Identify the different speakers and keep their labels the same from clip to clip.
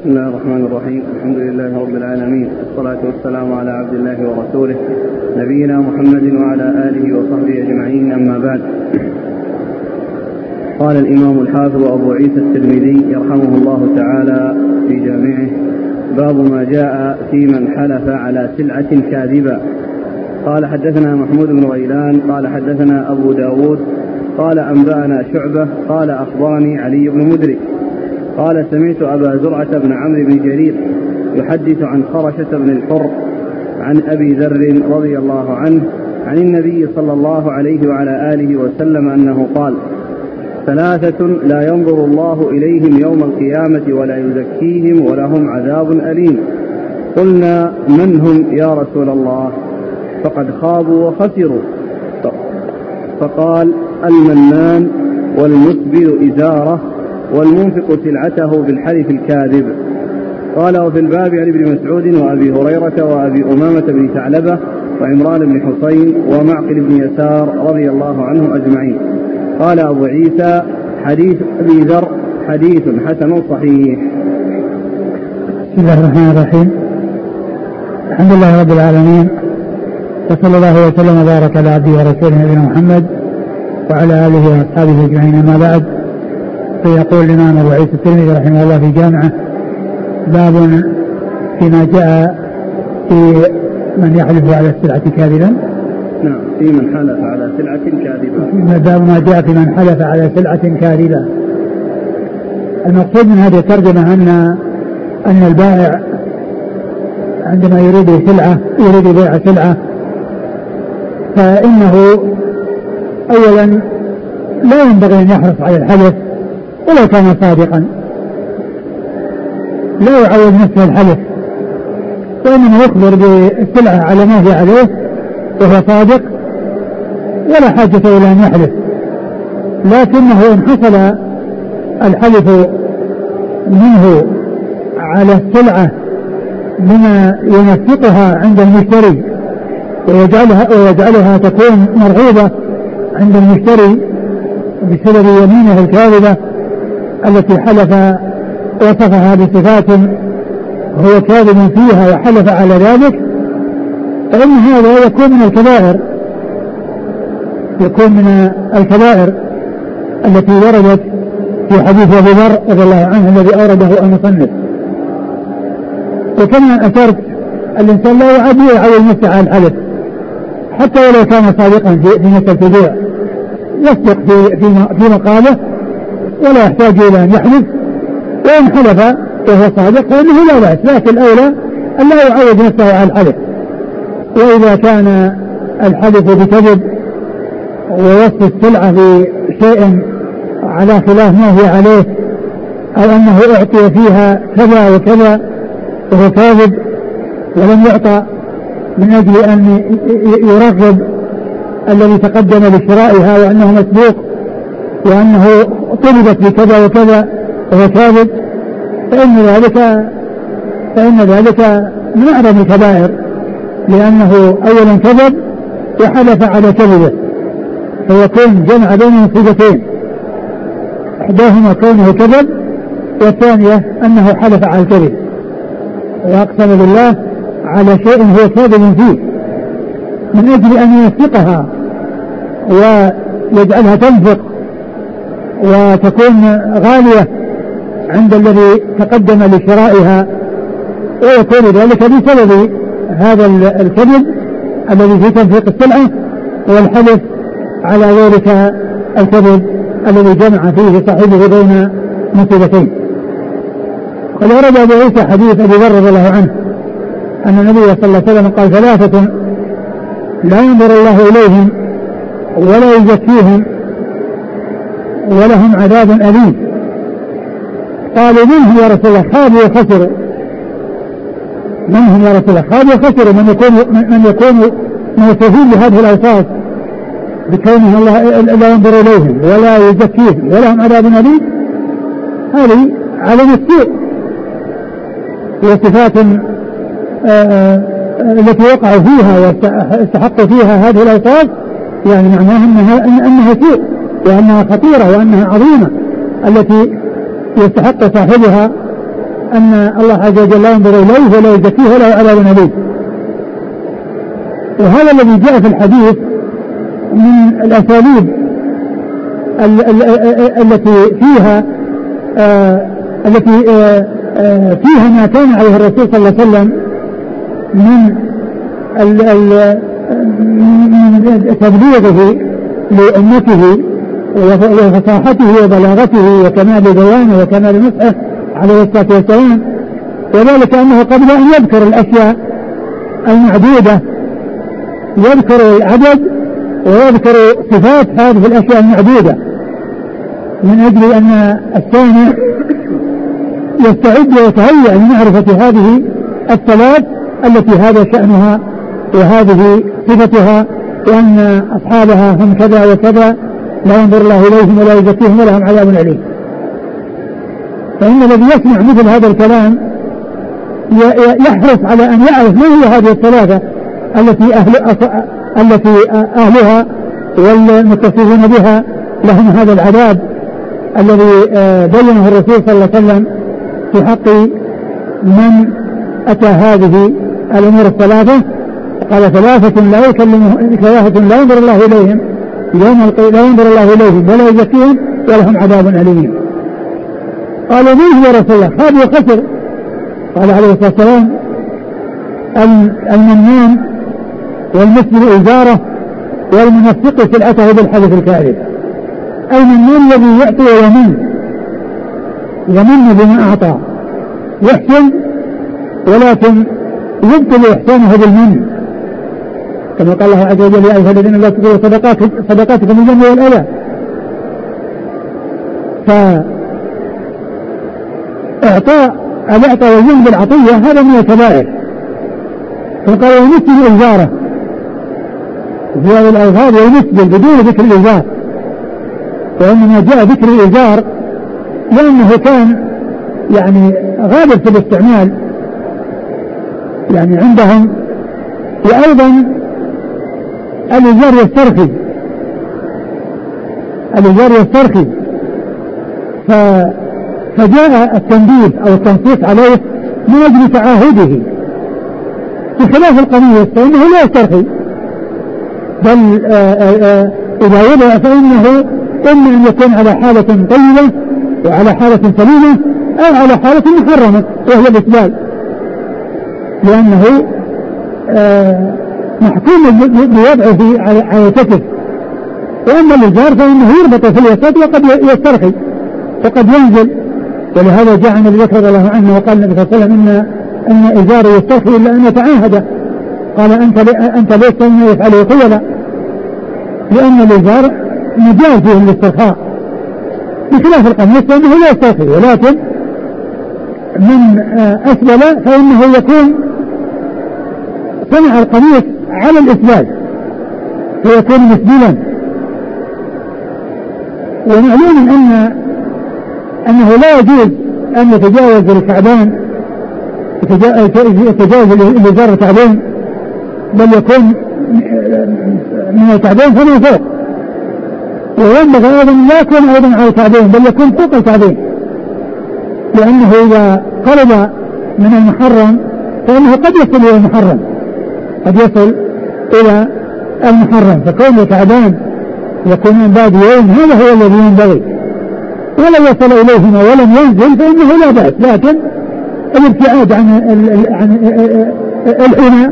Speaker 1: بسم الله الرحمن الرحيم. الحمد لله رب العالمين. والصلاة والسلام على عبد الله ورسوله نبينا محمد وعلى آله وصحبه أجمعين. أما بعد قال الإمام الحافظ أبو عيسى الترمذي يرحمه الله تعالى في جامعه باب ما جاء في من حلف على سلعة كاذبة. قال حدثنا محمود بن غيلان. قال حدثنا أبو داود. قال أنبأنا شعبة. قال أخبرني علي بن مدرك. قال سمعت أبا زرعة بن عمرو بن جرير يحدث عن خرشة بن الحر عن أبي ذر رضي الله عنه عن النبي صلى الله عليه وعلى آله وسلم أنه قال ثلاثة لا ينظر الله إليهم يوم القيامة ولا يزكيهم ولهم عذاب أليم. قلنا من هم يا رسول الله؟ فقد خابوا وخسروا. فقال المنان والمسبل إزارة والمنفق سلعته بالحلف الكاذب. قال وفي الباب عن ابن مسعود وأبي هريرة وأبي أمامة بن ثعلبة وعمران بن حسين ومعقل بن يسار رضي الله عنهم أجمعين. قال أبو عيسى حديث أبي ذر حديث حسن صحيح.
Speaker 2: بسم الله الرحمن الرحيم. الحمد لله رب العالمين وصلى الله وسلم وبارك على عبده ورسوله نبينا محمد وعلى آله وأصحابه أجمعين أما بعد. فيقول الإمام أبو عيسى الترمذي رحمه الله في جامعة باب فيما جاء في من يحلف على السلعة كاذبا.
Speaker 1: نعم في من حلف على سلعة كاذبة.
Speaker 2: باب ما جاء في من حلف على سلعة كاذبة. المقصود من هذه الترجمة أن أن البائع عندما يريد سلعة يريد بيع سلعة فإنه أولا لا ينبغي أن يحرص على الحلف ولو كان صادقا. لا يعود نفسه الحلف. وإنما يخبر بالسلعة على ما هي عليه وهو صادق ولا حاجة إلى أن يحلف. لكنه إن حصل الحلف منه على السلعة بما ينفقها عند المشتري ويجعلها ويجعلها تكون مرغوبة عند المشتري بسبب يمينه الكاذبة التي حلف وصفها بصفات هو كاذب فيها وحلف على ذلك فإن هذا يكون من الكبائر يكون من الكبائر التي وردت في حديث أبي ذر رضي الله عنه الذي أورده المصنف. وكما أشرت الإنسان لا يعد يعود نفسه على الحلف حتى ولو كان صادقا في مساله البيع يصدق في في مقاله ولا يحتاج إلى أن يحلف وإن حلف وهو صادق فإنه لا بأس لكن الأولى أن لا يعود نفسه على الحلف. وإذا كان الحلف بكذب ووصف السلعة بشيء على خلاف ما هي عليه أو أنه أعطي فيها كذا وكذا وهو كاذب ولم يعطى من أجل أن يرغب الذي تقدم لشرائها وأنه مسبوق وأنه طلبت بكذا وكذا وهو كاذب فإن ذلك فإن ذلك من أعظم الكبائر لأنه أولا كذب وحلف على كذبه فيكون جمع بين مصيبتين إحداهما كونه كذب والثانية أنه حلف على الكذب وأقسم بالله على شيء هو كاذب فيه من أجل أن يوفقها ويجعلها تنفق وتكون غالية عند الذي تقدم لشرائها. ويكون ذلك بسبب هذا الكذب الذي في تنفيق السلعة والحلف على ذلك الكذب الذي جمع فيه صاحبه بين مصيبتين. قد ورد أبو عيسى حديث أبي ذر رضي الله عنه أن النبي صلى الله عليه وسلم قال ثلاثة لا ينظر الله إليهم ولا يزكيهم ولهم عذاب أليم. قالوا من هم يا رسول الله؟ خابوا وخسروا. من هم يا رسول الله؟ خابوا وخسروا. من يكون من يكون موصوفين بهذه الأوصاف بكونه الله لا ينظر إليهم ولا يزكيهم ولهم عذاب أليم؟ هذه علم السوء. وصفات التي وقعوا فيها واستحقوا فيها هذه الأوصاف يعني معناها إنها إنها سوء. وأنها خطيرة وأنها عظيمة التي يستحق صاحبها أن الله عز وجل لا ينظر إليه ولا يزكيه ولا عذاب أليم وهذا الذي جاء في الحديث من الأساليب التي فيها آه التي آه آه فيها ما كان عليه الرسول صلى الله عليه وسلم من من تبليغه لأمته وفصاحته وبلاغته وكمال بيانه وكمال نصحه عليه الصلاة والسلام. وذلك أنه قبل أن يذكر الأشياء المعدودة يذكر العدد ويذكر صفات هذه الأشياء المعدودة من أجل أن السامع يستعد ويتهيأ لمعرفة هذه الثلاث التي هذا شأنها وهذه صفتها وأن أصحابها هم كذا وكذا لا ينظر الله إليهم ولا يزكيهم ولهم عذاب أليم. فإن الذي يسمع مثل هذا الكلام يحرص على أن يعرف ما هي هذه الثلاثة التي أهل التي أهلها والمتصفون بها لهم هذا العذاب الذي آه، بينه الرسول صلى الله عليه وسلم في حق من أتى هذه الأمور الثلاثة. قال ثلاثة لا يكلمه ثلاثة لا ينظر الله إليهم لا ينظر الله إليهم ولا يزكيهم ولهم عذاب أليم. قالوا من يا رسول الله؟ خاب وخسر قال عليه الصلاة والسلام المنان والمسلم إزارة والمنفق سلعته بالحدث الكاذب. المنان الذي يعطي ويمن. يمن بما أعطى. يحسن ولكن يبطل إحسانه بالمن. كما قال الله عز وجل يا أيها الذين لا تقولوا صدقات صدقاتكم بالجن والأذى. فإعطاء الإعطاء والجن بالعطية هذا من الكبائر. فقال ومثل في هذه الألفاظ ومثل بدون ذكر الإنذار. وإنما جاء ذكر الإنذار لأنه كان يعني غالب في الاستعمال. يعني عندهم. وأيضا الإنذار يسترخي الإنذار يسترخي ف فجاء التنبيه أو التنصيص عليه من أجل تعاهده. بخلاف القميص فإنه لا يسترخي بل آه، آه، آه، إذا وضع فإنه إما أن يكون على حالة طيبة وعلى حالة سليمة أو على حالة محرمة وهي الإسبال لأنه محكوم بوضعه على الكتف وأما الإزار فإنه يربط في الوسط وقد يسترخي وقد ينزل. ولهذا جاء النبي ذكر الله عنه وقال النبي صلى الله عليه وسلم ان إن ازاري يسترخي إلا أن يتعاهد. قال أنت أنت ليس مما يفعله خيلا لأن الإزار مجال فيه الاسترخاء بخلاف القميص فإنه لا يسترخي. ولكن من اسفل فإنه يكون صنع القميص على الاسبال فيكون مسبلا ومعلوم ان أنه لا يجوز أن يتجاوز الكعبان يتجاوز الإزار الكعبين بل يكون من الكعبين فما فوق. وينبغي أيضا لا يكون أيضا على الكعبين بل يكون فوق الكعبين لأنه إذا قرب من المحرم فإنه قد يصل إلى المحرم. قد يصل إلى المحرم فكون الكعبان يكونون بعد يوم هذا هو الذي ينبغي. ولو وصل إليهما ولم ينزل فإنه لا بأس. لكن الابتعاد عن عن الحمى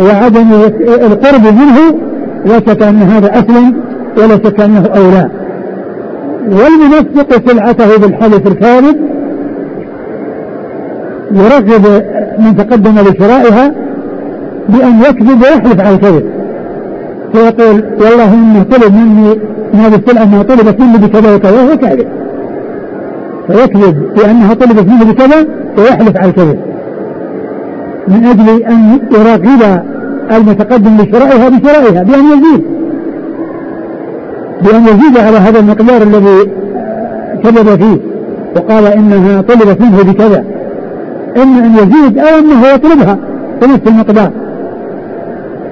Speaker 2: وعدم القرب منه لا شك أن هذا أسلم ولا شك أنه أولى. والمنفق سلعته بالحلف الكاذب يرغب من تقدم لشرائها بأن يكذب ويحلف على الكذب فيقول والله إنه طلب مني من هذه السلعة ما طلبت مني بكذا وكذا وهو كاذب. فيكذب بأنها طلبت منه بكذا ويحلف على الكذب من أجل أن يراقب المتقدم لشرائها بشرائها بأن يزيد. بأن يزيد على هذا المقدار الذي كذب فيه. وقال إنها طلبت منه بكذا. إما أن يزيد أو أنه يطلبها بنفس المقدار.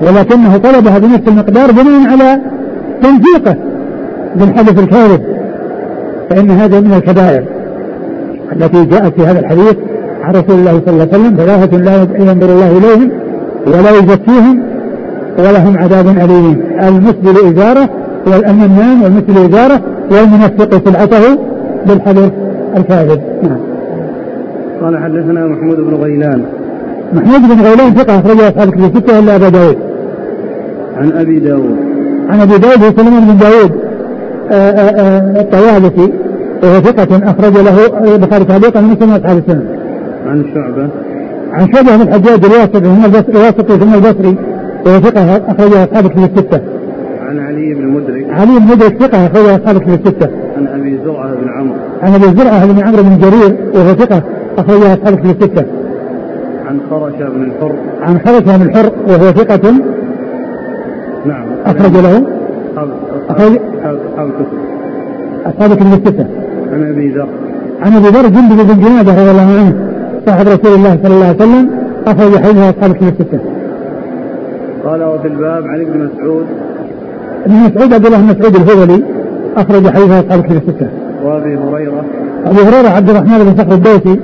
Speaker 2: ولكنه طلبها بنفس المقدار بناء على تنسيقه بالحدث الكاذب فإن هذا من الكبائر التي جاءت في هذا الحديث عن رسول الله صلى الله عليه وسلم ثلاثة لا ينظر الله إليهم ولا يزكيهم ولهم عذاب أليم. المسبل إزارة والمنان والمسبل إزارة والمنفق سلعته بالحلف الكاذب. نعم.
Speaker 1: قال حدثنا محمود بن غيلان.
Speaker 2: محمود بن غيلان ثقة أخرجه أصحاب الكتب الستة إلا أبا داود.
Speaker 1: عن أبي داود
Speaker 2: عن أبي داود هو سليمان بن داود آه، آه، آه، الطيالسي وهو ثقة أخرج له البخاري تعليقا من سنة أصحاب السنة.
Speaker 1: عن شعبة
Speaker 2: عن شعبة بن الحجاج الواسطي ثم الواسطي ثم البصري وهو ثقة أخرجه أصحاب الكتب الستة.
Speaker 1: عن علي بن مدرك
Speaker 2: علي بن مدرك ثقة أخرجه أصحاب الكتب الستة.
Speaker 1: عن أبي زرعة بن عمرو
Speaker 2: عن أبي زرعة بن عمرو بن جرير وهو ثقة أخرجه أصحاب الكتب الستة.
Speaker 1: عن خرشة بن الحر
Speaker 2: عن خرشة بن الحر وهو ثقة أخرج له
Speaker 1: أصحاب
Speaker 2: أخرج
Speaker 1: أصحاب أصحاب
Speaker 2: أصحاب الكتب الستة.
Speaker 1: عن أبي ذر
Speaker 2: عن أبي ذر جندب بن جنادة رضي الله عنه صاحب رسول الله صلى الله عليه وسلم أخرج حديثه اصحاب الكتب الستة.
Speaker 1: قال وفي الباب عن ابن مسعود
Speaker 2: ابن مسعود عبد الله بن مسعود الهذلي أخرج حديثه اصحاب الكتب الستة.
Speaker 1: وأبي هريرة
Speaker 2: ابو هريرة عبد الرحمن بن صخر الدوسي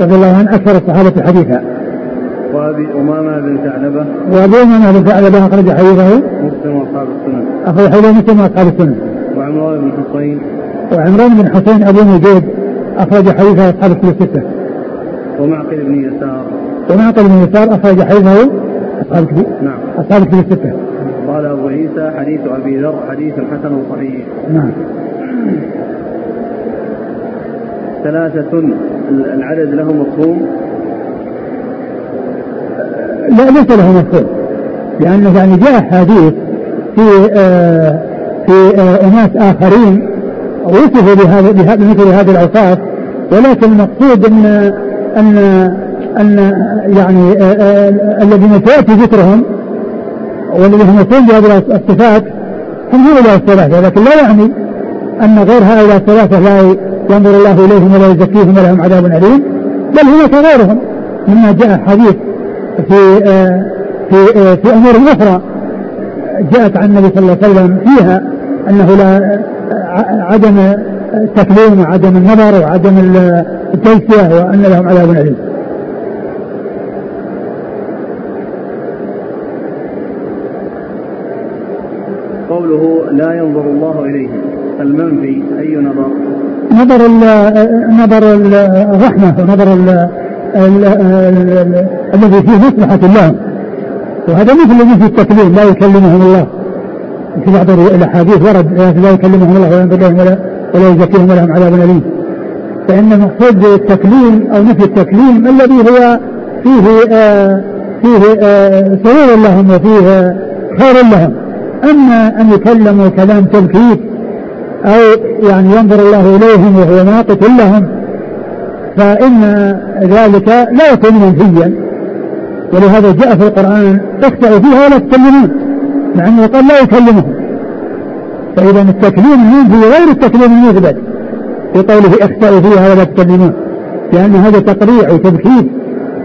Speaker 2: رضي الله عنه أكثر الصحابة حديثا.
Speaker 1: وابي أمامة بن ثعلبة
Speaker 2: وأبو أمامة بن ثعلبه أخرج حديثه.
Speaker 1: مسلم وأصحاب السنن
Speaker 2: أخرج حديثه مسلم واصحاب السنة.
Speaker 1: وعمران بن حصين
Speaker 2: وعمران بن حسين أبو نجيب أخرج حديثه أصحاب الكتب الستة.
Speaker 1: ومعقل بن يسار.
Speaker 2: ومعقل بن يسار أخرج حديثه أصحاب الكتب
Speaker 1: نعم.
Speaker 2: أصحاب الكتب الستة.
Speaker 1: قال أبو عيسى حديث أبي ذر حديث حسن صحيح.
Speaker 2: نعم.
Speaker 1: ثلاثة العدد له مفهوم.
Speaker 2: لا ليس له مفهوم لأنه يعني جاء حديث في آه في آه أناس آخرين وصفوا بهذا بمثل هذه الأوصاف ولكن المقصود أن أن أن يعني آه آه الذين سيأتي ذكرهم والذين هم بهذه الصفات هم هؤلاء الثلاثة لكن لا يعني أن غير هؤلاء الثلاثة لا ينظر الله إليهم ولا يزكيهم ولهم عذاب أليم بل هناك غيرهم مما جاء حديث في آه، في آه، في أمور أخرى جاءت عن النبي صلى الله عليه وسلم فيها أنه لا ع- عدم التكليم وعدم النظر وعدم ال- التزكيه وأن لهم عذاب أليم.
Speaker 1: قوله لا ينظر الله إليهم المنفي أي نظر
Speaker 2: نظر ال- نظر ال- الرحمة ونظر ال- الذي فيه مصلحة لهم وهذا مثل الذي في التكليم لا يكلمهم الله. في بعض الأحاديث ورد لا يكلمهم الله ولا ينظر اليهم ولا ولا يزكيهم ولهم عذاب أليم. فإن المقصود بالتكليم أو نفي التكليم الذي هو فيه آه فيه آه سرور لهم وفيه آه خير لهم. أما أن يكلموا كلام تلكيك أو يعني ينظر الله إليهم وهو ناطق لهم فإن ذلك لا يكون منفيا ولهذا جاء في القرآن اخسأوا فيها ولا تكلمون مع أنه قال لا يكلمهم فإذا التكليم المنفي غير التكليم المثبت. في قوله اخسأوا فيها ولا تكلمون لأن هذا تقريع وتبكيت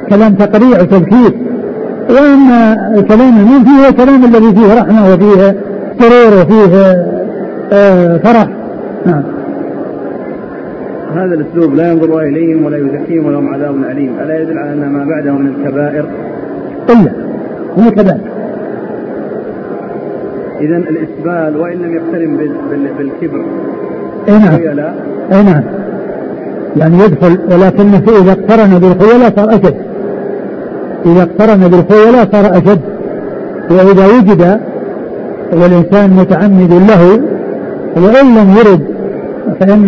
Speaker 2: كلام تقريع وتبكيت وأما الكلام المنفي هو الكلام الذي فيه رحمة وفيه سرور وفيه آه فرح. نعم.
Speaker 1: هذا الأسلوب لا ينظر إليهم ولا يزكيهم ولهم عذاب أليم، ألا يدل على أن ما بعده من الكبائر؟
Speaker 2: إلا هو كذلك.
Speaker 1: اذا الإسبال وإن لم يقترن بال- بال- بالكبر.
Speaker 2: أي نعم. أي نعم. يعني يدخل ولكنه إذا اقترن بالخيلاء صار أشد. إذا اقترن بالخيلاء صار أشد. وإذا وجد والإنسان متعمد له وإن لم يرد فإن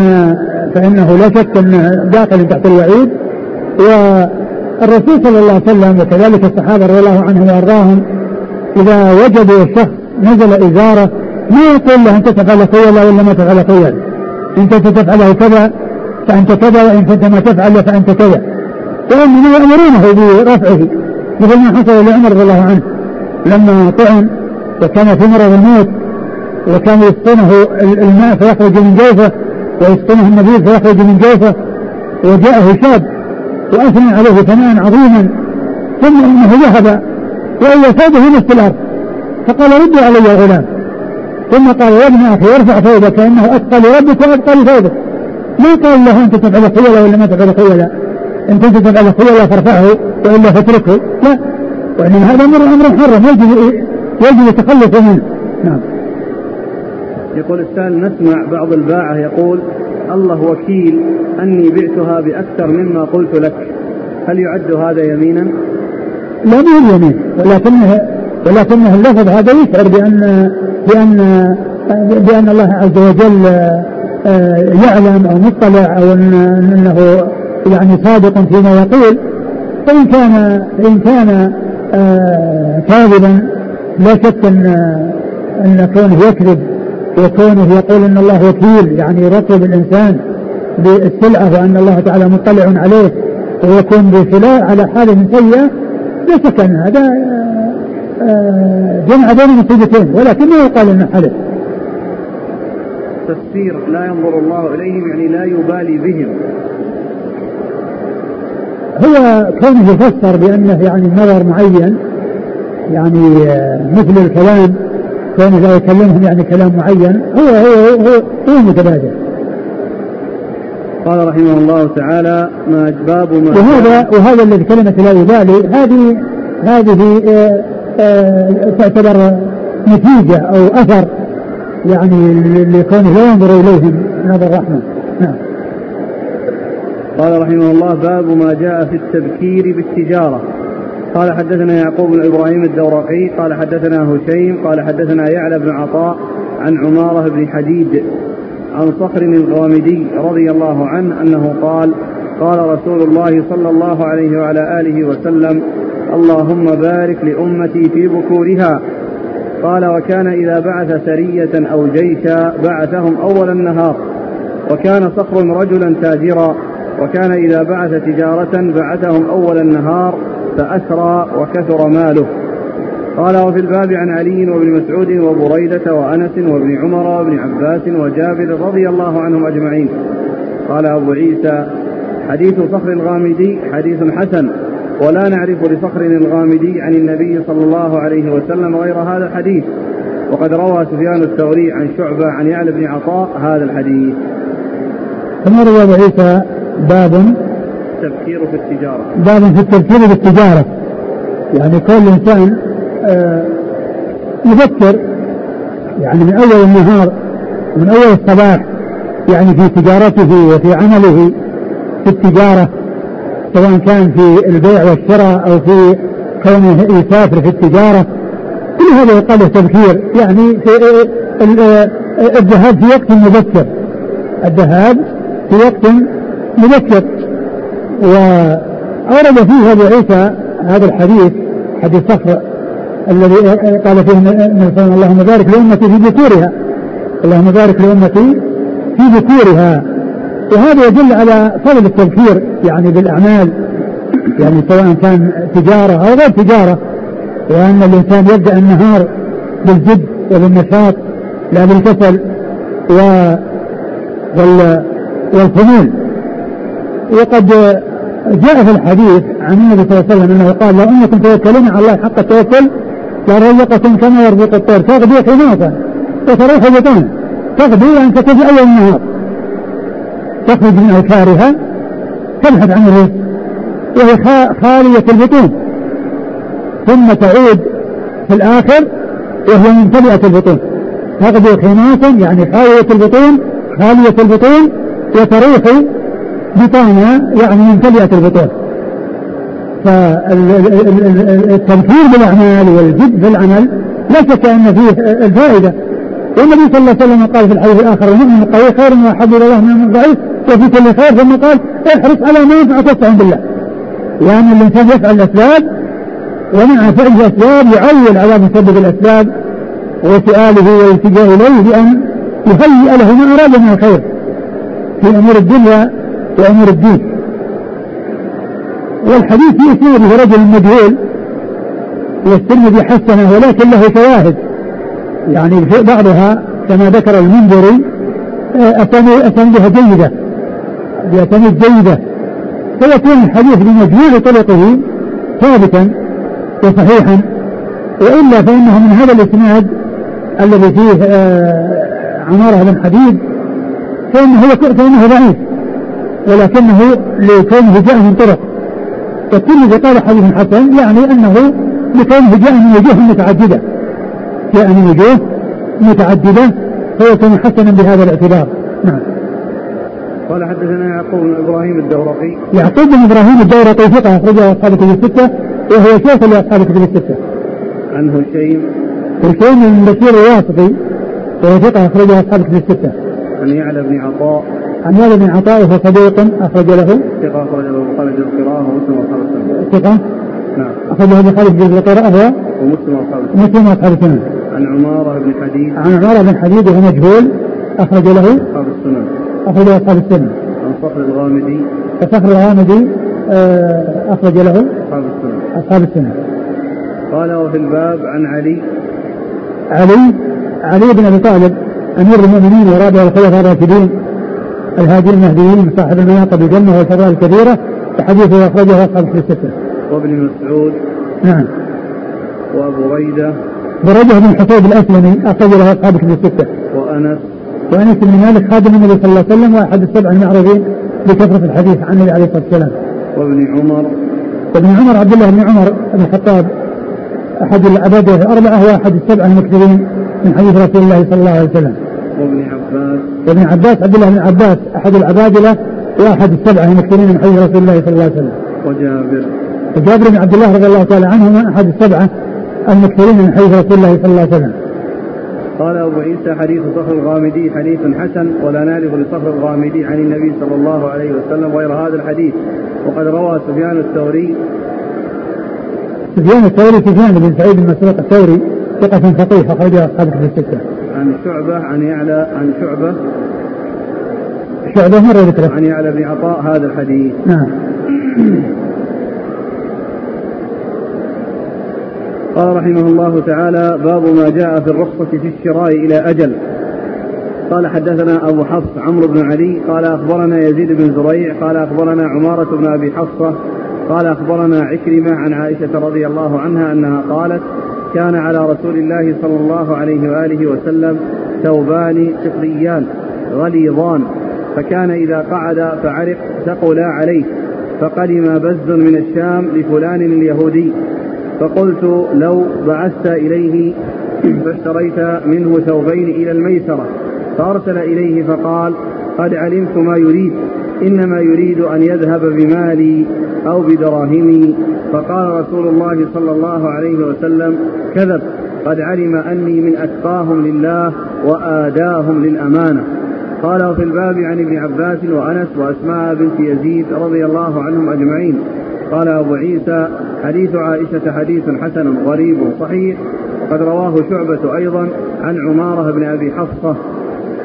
Speaker 2: فإنه لا شك انه داخل تحت الوعيد. والرسول صلى الله عليه وسلم وكذلك الصحابة رضي الله عنهم وأرضاهم إذا وجدوا الشخص نزل إزارة ما يقول له أنت تفعل خيلا ولا ما تفعل خيلا انت ستفعله كذا فأنت كذا وإن كنت ما تفعل فأنت كذا. وانما يأمرونه برفعه. مثل ما حصل لعمر رضي الله عنه. لما طعن وكان في مرض الموت وكان يسقونه الماء فيخرج من جوفه ويسقونه النبيذ فيخرج من جوفه وجاءه شاب وأثنى عليه ثناء عظيما ثم إنه ذهب ثوبه نصف الأرض فقال ردوا علي يا غلام. ثم قال يا ابن أخي ارفع ثوبك إنه أتقى لربك وأتقى لثوبك. ما قال له انت تفعل خيلا ولا ما تفعل خيلا إن كنت تفعل الله فارفعه وإلا فاتركه. لا وإنما هذا أمر أمر محرم يجب يجب التخلص منه. نعم.
Speaker 1: يقول السائل نسمع بعض الباعة يقول الله وكيل أني بعتها بأكثر مما قلت لك. هل يعد هذا يمينا؟
Speaker 2: لا مو يمين. ولكنه ولكنه اللفظ هذا يشعر بأن بأن بأن الله عز وجل آه، يعلم أو مطلع أو أنه يعني صادق فيما يقول. فإن كان فإن كان آه، كاذبا لا شك أن أن كونه يكذب. وكونه يقول أن الله وكيل يعني يرتب الإنسان بالسلعة وأن الله تعالى مطلع عليه ويكون بخلاء على حال سيئة لا شك أن هذا آه، جمع بين مصيبتين ولكن ما يقال أنه حلف.
Speaker 1: تفسير لا ينظر الله إليهم يعني لا يبالي بهم.
Speaker 2: هو كونه يفسر بأنه يعني نظر معين يعني آه، مثل الكلام كونه لا يكلمهم يعني كلام معين هو هو هو, هو متبادل.
Speaker 1: قال رحمه الله تعالى ما باب ما
Speaker 2: وهذا وهذا الذي كلمة لا يبالي هذه هذه آه، آه، تعتبر نتيجة أو أثر يعني لكونه لا ينظر إليهم نظر رحمة نعم.
Speaker 1: قال رحمه الله باب ما جاء في التبكير بالتجارة. قال حدثنا يعقوب بن إبراهيم الدورقي قال حدثنا هشيم قال حدثنا يعلى بن عطاء عن عمارة بن حديد عن صخر الغامدي رضي الله عنه أنه قال قال رسول الله صلى الله عليه وعلى آله وسلم اللهم بارك لأمتي في بكورها قال وكان إذا بعث سرية أو جيشا بعثهم أول النهار وكان صخر رجلا تاجرا وكان إذا بعث تجارة بعثهم أول النهار فأسرى وكثر ماله. قال وفي الباب عن علي وابن مسعود وبريدة وأنس وابن عمر وابن عباس وجابر رضي الله عنهم أجمعين. قال أبو عيسى حديث صخر الغامدي حديث حسن ولا نعرف لصخر الغامدي عن النبي صلى الله عليه وسلم غير هذا الحديث. وقد روى سفيان الثوري عن شعبة عن يعلى بن عطاء هذا الحديث.
Speaker 2: ثم روى أبو عيسى باب
Speaker 1: التفكير في التجارة.
Speaker 2: باب في التفكير في التجارة. يعني كل إنسان آه يفكر يعني من أول النهار من أول الصباح يعني في تجارته وفي عمله في التجارة سواء كان في البيع والشراء أو في كونه يسافر في التجارة. كل هذا يقال له تبكير. يعني في آه، آه، الذهاب في وقت مبكر. الذهاب في وقت مبكر. وأورد فيه أبو عيسى هذا الحديث حديث صخر الذي قال فيه النبي صلى اللهم بارك لأمتي في ذكورها اللهم بارك لأمتي في ذكورها وهذا يدل على فضل التذكير يعني بالأعمال يعني سواء كان تجارة أو غير تجارة. وأن الإنسان يبدأ النهار بالجد وبالنشاط لا بالكسل و والخمول. وقد جاء في الحديث عن النبي صلى الله عليه وسلم أنه قال لو أنكم توكلون على الله حق التوكل لرزقكم كما يرزق الطير. تغدو حماصا وتروح بطانا تغدو يعني تكون أول النهار. تخرج من اوكارها تبحث عن الرزق وهي خالية البطون. ثم تعود في الآخر وهي ممتلئة البطون. تغدو خماصا يعني خالية البطون خالية البطون وتروح بطانة يعني ممتلئة البطون. فالتنفير بالأعمال والجد في العمل لا شك أن فيه الفائدة. والنبي صلى الله عليه وسلم قال في الحديث الآخر المؤمن القوي خير وأحب إلى الله من الضعيف وفي كل خير ثم قال احرص على ما ينفعك واستعن بالله. يعني الإنسان يفعل الأسباب ومع فعل الأسباب يعول على مسبب الأسباب وسؤاله والالتجاء إليه بأن يهيئ له ما أراد من الخير في أمور الدنيا وأمور الدين. والحديث في إسناده رجل مجهول والترمذي حسنه ولكن له شواهد يعني بعضها كما ذكر المنذري آه، أسانيدها جيدة. بأسانيد جيدة. فيكون الحديث بمجهول طرقه ثابتا وصحيحا. وإلا فإنه من هذا الإسناد الذي فيه آه، عمارة بن حديد فإنه فإنه ضعيف. ولكنه لكونه جاء من طرق. والترمذي قال حديث حسن يعني أنه لكونه جاء من وجوه متعددة. جاء من وجوه متعددة فيكون حسنا بهذا الاعتبار. نعم.
Speaker 1: قال حدثنا يعقوب بن إبراهيم الدورقي.
Speaker 2: يعقوب بن إبراهيم الدورقي ثقة أخرجه أصحاب الكتب الستة وهو شيخ لأصحاب الكتب الستة.
Speaker 1: عن هشيم.
Speaker 2: هشيم بن بشير الواسطي وهو ثقة أخرجه أصحاب الكتب الستة.
Speaker 1: عن يعلى بن عطاء.
Speaker 2: عن يعلى بن عطاء وهو صديق أخرج له.
Speaker 1: ثقة أخرج له البخاري في القراءه ومسلم وأصحاب السنة.
Speaker 2: ثقة؟
Speaker 1: نعم.
Speaker 2: اخرجه البخاري في القراءه هو
Speaker 1: ومسلم وأصحاب السنة.
Speaker 2: مسلم وأصحاب السنة.
Speaker 1: عن عمارة بن حديد.
Speaker 2: عن عمارة بن حديد وهو مجهول أخرج له.
Speaker 1: أصحاب السنن.
Speaker 2: أخرج له أصحاب السنة.
Speaker 1: عن صخر الغامدي.
Speaker 2: فصخر الغامدي آه، أخرج له.
Speaker 1: أصحاب السنن.
Speaker 2: أصحاب السنة.
Speaker 1: قال وفي الباب عن علي.
Speaker 2: علي علي بن أبي طالب أمير المؤمنين ورابع الخلفاء الراشدين. الهادي المهديين صاحب المناقب الجنة والفضائل الكبيرة وحديثه أخرجه أصحاب الستة.
Speaker 1: وابن مسعود.
Speaker 2: نعم.
Speaker 1: وأبو ريدة.
Speaker 2: برجه بن حصيب الأسلمي أخرج له أصحاب الستة.
Speaker 1: وأنس.
Speaker 2: وأنس بن مالك خادم النبي صلى الله عليه وسلم وأحد السبع المعروفين بكثرة الحديث عن النبي عليه الصلاة والسلام.
Speaker 1: وابن عمر.
Speaker 2: وابن عمر عبد الله بن عمر بن الخطاب أحد العباده الأربعة واحد السبعه المكثرين من حديث رسول الله صلى الله عليه وسلم.
Speaker 1: وابن عباس
Speaker 2: عبد الله بن عباس أحد العبادلة واحد السبعة المكثرين من حديث رسول الله صلى الله عليه وسلم.
Speaker 1: وجابر.
Speaker 2: وجابر بن عبد الله رضي الله تعالى عنهما أحد السبعة المكثرين من حديث رسول الله صلى الله عليه وسلم.
Speaker 1: قال أبو عيسى حديث صخر الغامدي حديث حسن ولا نعرف لصخر الغامدي عن النبي صلى الله عليه وسلم غير هذا الحديث. وقد روى سفيان الثوري.
Speaker 2: سفيان الثوري سفيان بن سعيد بن مسروق الثوري ثقة فقيه أخرجه أصحاب في الستة.
Speaker 1: عن شعبة عن يعلى عن شعبة.
Speaker 2: شعبة مرة ذكره
Speaker 1: عن يعلى بن عطاء هذا الحديث.
Speaker 2: نعم.
Speaker 1: قال رحمه الله تعالى باب ما جاء في الرخصة في الشراء إلى أجل. قال حدثنا أبو حفص عمرو بن علي. قال أخبرنا يزيد بن زريع. قال أخبرنا عمارة بن أبي حفصة. قال أخبرنا عكرمة عن عائشة رضي الله عنها أنها قالت كان على رسول الله صلى الله عليه وآله وسلم ثوبان فقريان غليظان فكان إذا قعد فعرق ثقلا عليه فقدم بز من الشام لفلان اليهودي فقلت لو بعثت إليه فاشتريت منه ثوبين إلى الميسرة فأرسل إليه فقال قد علمت ما يريد. إنما يريد أن يذهب بمالي أو بدراهمي. فقال رسول الله صلى الله عليه وسلم كذب قد علم أني من أتقاهم لله وآداهم للأمانة. قال وفي الباب عن ابن عباس وأنس وأسماء بنت يزيد رضي الله عنهم أجمعين. قال أبو عيسى حديث عائشة حديث حسن غريب صحيح. وقد رواه شعبة أيضا عن عمارة بن أبي حفصة.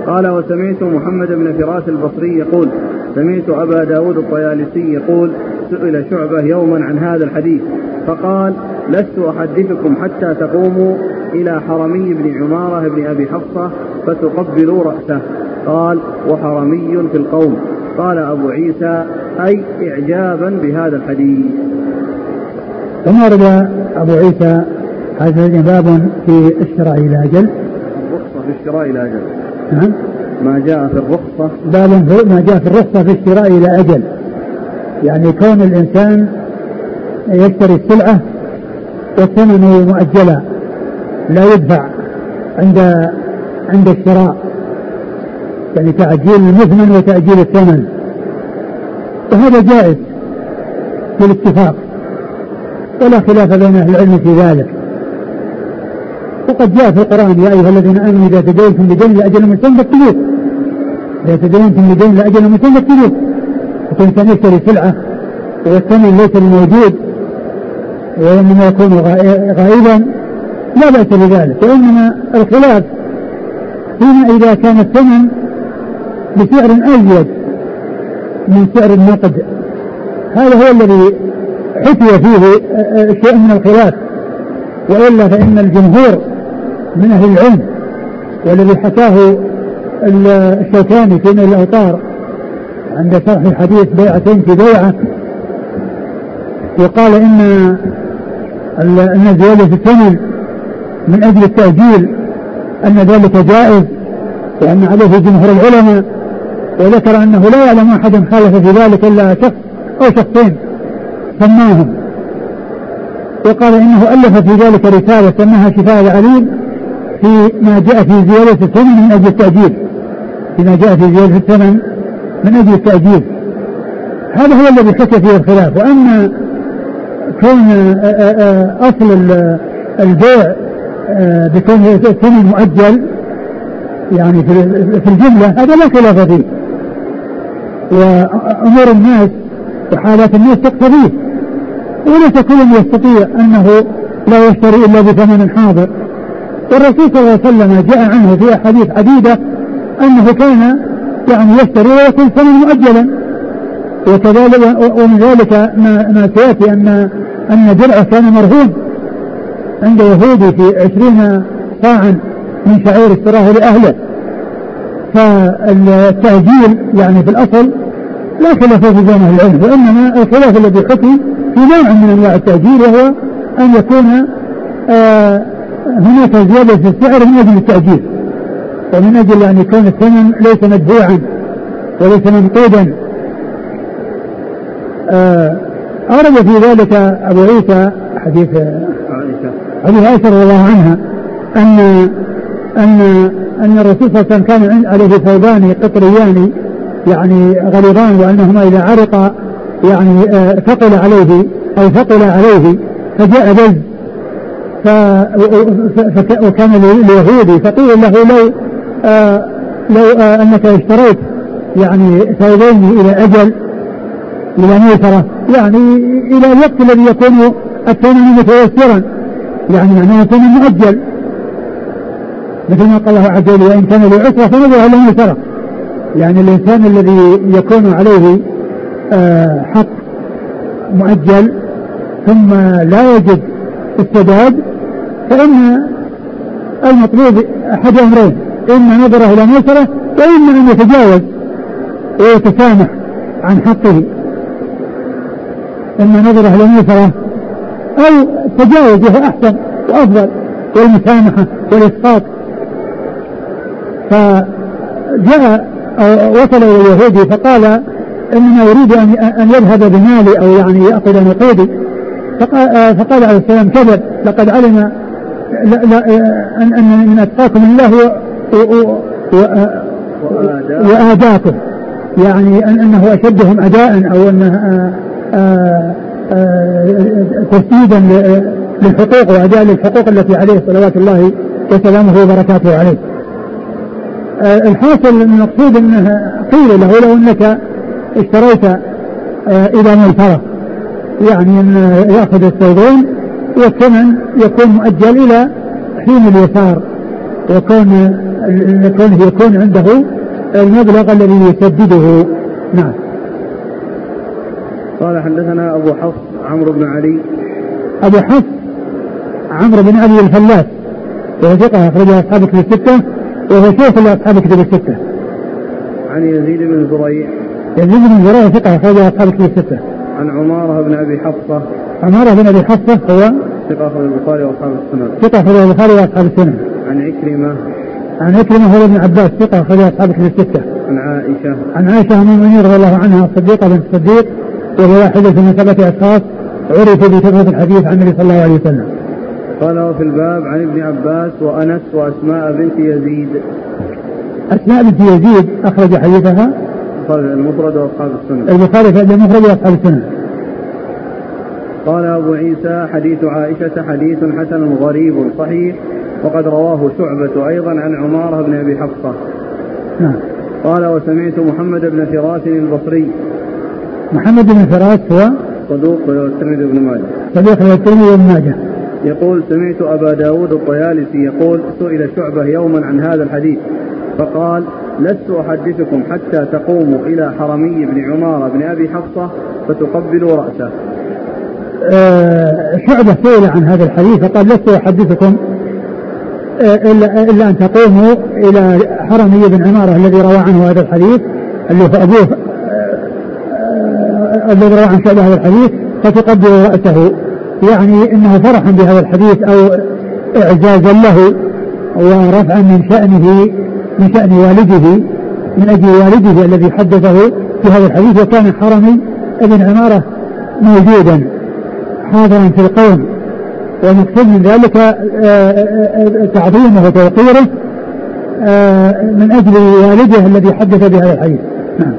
Speaker 1: قال وسمعت محمد بن فراس البصري يقول سمعت أبا داود الطيالسي يقول سئل شعبة يوما عن هذا الحديث فقال لست أحدثكم حتى تقوموا إلى حرمي بن عمارة بن أبي حفصة فتقبلوا رأسه. قال وحرمي في القوم. قال أبو عيسى أي إعجابا بهذا الحديث.
Speaker 2: ثم ورد أبو عيسى هذا باب في الشراء إلى أجل؟
Speaker 1: الرخصة في الشراء إلى أجل.
Speaker 2: نعم.
Speaker 1: ما جاء في الرخصة.
Speaker 2: باب في ما جاء في الرخصة في الشراء إلى أجل. يعني كون الإنسان يشتري السلعة والثمن مؤجلا لا يدفع عند عند الشراء. يعني تعجيل المثمن وتأجيل الثمن. وهذا جائز بالاتفاق ولا خلاف بين أهل العلم في ذلك. وقد جاء في القرآن يا أيها الذين آمنوا إذا تدينتم بدين لأجل مسمى فاكتبوه. إذا تدينتم بدين لأجل مسمى فاكتبوه الإنسان يشتري سلعة والثمن ليس موجود وإنما يكون غائبا لا بأس بذلك. وإنما الخلاف فيما إذا كان الثمن بسعر أزيد من سعر النقد. هذا هو الذي حكي فيه شيء من الخلاف. وإلا فإن الجمهور من أهل العلم والذي حكاه الشوكاني في نيل الاوطار عند شرح حديث بيعتين في بيعة. وقال إن إن زيادة الثمن من أجل التأجيل أن ذلك جائز وان عليه جمهور العلماء وذكر أنه لا يعلم أحد خالف في ذلك إلا شخص أو شخصين سماهم. وقال إنه ألف في ذلك رسالة سماها شفاء العليل في ما جاء في زيادة الثمن من أجل التأجيل. فيما جاء في زيادة الثمن من أجل التأجيل هذا هو الذي حكى فيه الخلاف. وأما كون أصل البيع بكون الثمن مؤجل يعني في الجملة هذا لا خلاف فيه. وأمور الناس وحالات الناس تقتضيه. وليس كل يستطيع أنه لا يشتري إلا بثمن حاضر. والرسول صلى الله عليه وسلم جاء عنه في أحاديث عديدة أنه كان يعني يشتري ويكون ثمن مؤجلا وكذلك ومن ذلك ما, ما سيأتي أن أن درعه كان مرهون عند يهودي في عشرين صاعا من شعير اشتراه لأهله. فالتأجيل يعني في الأصل لا خلاف في بين أهل العلم وإنما الخلاف الذي حكي في نوع من أنواع التأجيل وهو أن يكون آه هناك زيادة في السعر من أجل التأجيل ومن أجل أن يكون الثمن ليس مدفوعا وليس منقودا آه أورد في ذلك أبو عيسى حديث حديث عائشة رضي الله عنها أن أن أن الرسول صلى الله عليه وسلم كان عليه ثوبان قطريان يعني غليظان وأنهما إذا عرق يعني آه، ثقل عليه أو ثقل عليه فجاء بز ف وكان اليهودي فقيل له لو لو آه أنك اشتريت يعني ثوبين إلى أجل إلى ميسره يعني إلى الوقت الذي يكون الثمن متيسرا يعني معناه ثمن مؤجل. مثل ما قال الله عز وجل وإن كان له عسرة فنظر إلى ميسره يعني الإنسان الذي يكون عليه آه حق مؤجل ثم لا يجد السداد فإن المطلوب أحد أمرين. إما نظره إلى ميسرة وإما أن يتجاوز ويتسامح عن حقه. إما نظره إلى ميسرة أو تجاوز وهو أحسن وأفضل والمسامحة والإسقاط. فجاء وصل إلى اليهودي فقال إنما يريد أن يذهب بمالي أو يعني يأخذ نقودي. فقال عليه السلام كذب لقد علم لا لا أن أن من أتقاكم الله وآداكم يعني أن أنه أشدهم أداء أو أنه تسديدا للحقوق وأداء للحقوق التي عليه صلوات الله وسلامه وبركاته عليه. الحاصل المقصود أنه قيل له لو أنك اشتريت إلى ميسره يعني أن يأخذ الثوبين والثمن يكون مؤجل إلى حين اليسار كونه يكون عنده المبلغ الذي يسدده. نعم.
Speaker 1: قال حدثنا أبو حفص عمرو بن علي.
Speaker 2: أبو حفص عمرو بن علي الفلاس وهو ثقة أخرجها أصحاب كتب الستة. وهو شيخ لأصحاب كتب الستة.
Speaker 1: عن يزيد بن زريع.
Speaker 2: يزيد بن زريع ثقة أخرجها أصحاب كتب الستة.
Speaker 1: عن عمارة بن أبي حفصة.
Speaker 2: عمارة بن أبي حفصة هو
Speaker 1: ثقة أخرج البخاري وأصحاب السنن.
Speaker 2: ثقة أخرج البخاري وأصحاب السنن.
Speaker 1: عن عكرمة
Speaker 2: عن عكرمة هو ابن عباس ثقة أخرج أصحاب الستة
Speaker 1: عن عائشة
Speaker 2: عن عائشة أم المؤمنين رضي الله عنها الصديقة بنت الصديق وهي واحدة من سبعة أشخاص عرف بكثرة الحديث عن النبي صلى الله عليه وسلم.
Speaker 1: قال وفي الباب عن ابن عباس وأنس وأسماء بنت يزيد.
Speaker 2: أسماء بنت يزيد أخرج حديثها
Speaker 1: المفرد وأصحاب السنن.
Speaker 2: البخاري في المفرد وأصحاب السنن.
Speaker 1: قال أبو عيسى حديث عائشة حديث حسن غريب صحيح وقد رواه شعبة أيضا عن عمارة بن أبي حفصة.
Speaker 2: نعم.
Speaker 1: قال وسمعت محمد بن فراس البصري.
Speaker 2: محمد بن فراس هو
Speaker 1: صدوق الترمذي بن ماجه.
Speaker 2: صدوق الترمذي بن ماجه.
Speaker 1: يقول سمعت أبا داود الطيالسي يقول سئل شعبة يوما عن هذا الحديث فقال لست أحدثكم حتى تقوموا إلى حرمي بن عمارة بن أبي حفصة فتقبلوا رأسه.
Speaker 2: آه، شعبة سئل عن هذا الحديث فقال لست أحدثكم إلا, أن تقوموا إلى حرمي بن عمارة الذي روى عنه هذا الحديث اللي هو أبوه آه، الذي روى عن شعبة هذا الحديث فتقبلوا رأسه. يعني إنه فرحا بهذا الحديث أو اعزازا له ورفعا من شأنه من شأن والده من أجل والده الذي حدثه في هذا الحديث وكان حرمي ابن عمارة موجودا حاضرا في القوم. والمقصود من ذلك آه، آه، آه، تعظيمه وتوقيره من أجل والده الذي حدث بهذا الحديث. نعم.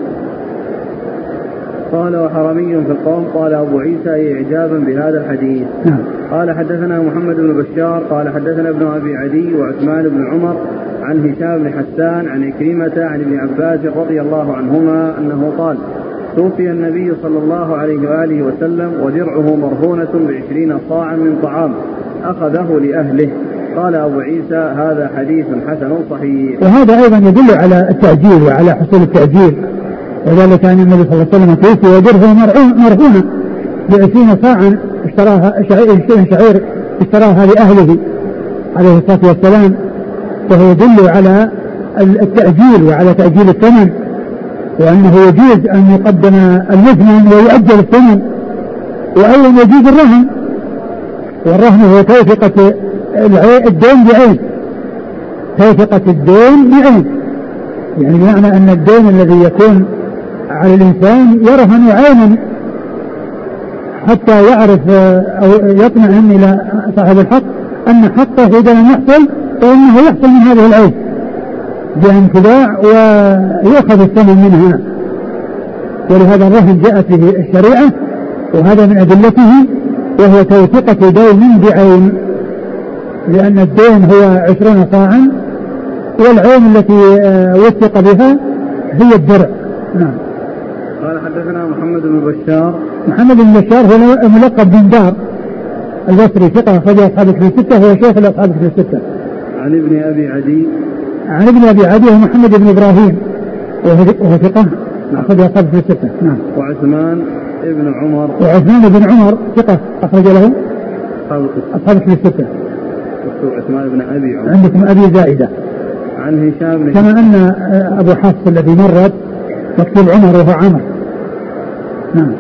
Speaker 1: قال وحرمي في القوم قال أبو عيسى إعجابا بهذا الحديث. نعم. قال حدثنا محمد بن بشار قال حدثنا ابن أبي عدي وعثمان بن عمر عن هشام بن حسان عن عكرمة عن ابن عباس رضي الله عنهما أنه قال توفي النبي صلى الله عليه وآله وسلم ودرعه مرهونة بعشرين صاعا من طعام أخذه لأهله. قال أبو عيسى هذا حديث حسن صحيح.
Speaker 2: وهذا أيضا يدل على التعجيل وعلى حصول التعجيل. وذلك كان النبي صلى الله عليه وسلم توفي ودرعه مرهونة بعشرين صاعا اشتراها شعير شعير اشتراها لأهله عليه الصلاة والسلام. وهو يدل على التأجيل وعلى تأجيل الثمن. وأنه يجوز أن يقدم المثمن ويؤجل الثمن وأيضا يجوز الرهن. والرهن هو توثقة الدين بعين. توثقة الدين بعين. يعني بمعنى أن الدين الذي يكون على الإنسان يرهن عينا حتى يعرف أو يطمئن إلى صاحب الحق أن حقه إذا لم يحصل فإنه يحصل من هذه العين. بأن تباع ويؤخذ الثمن منها. ولهذا الرهن جاءت به الشريعة وهذا من أدلته وهو توثقة دين بعين لأن الدين هو عشرون صاعا والعين التي آه، وثق بها هي الدرع. نعم.
Speaker 1: قال حدثنا محمد بن بشار.
Speaker 2: محمد بن بشار هو ملقب بن دار البصري ثقة أخرج أصحاب في الستة هو شيخ الأصحاب في الستة.
Speaker 1: عن ابن أبي عدي.
Speaker 2: عن ابن أبي عدي محمد بن إبراهيم. وهو ثقة. اخرج اصحاب في الستة. نعم.
Speaker 1: وعثمان بن عمر.
Speaker 2: وعثمان بن عمر ثقة. أخرج له. أصحاب في الستة.
Speaker 1: عثمان بن أبي عمر.
Speaker 2: عندكم أبي زائدة.
Speaker 1: عن هشام بن
Speaker 2: كما أن أبو حفص الذي مرت مكتوب عمر وهو عمر. نعم.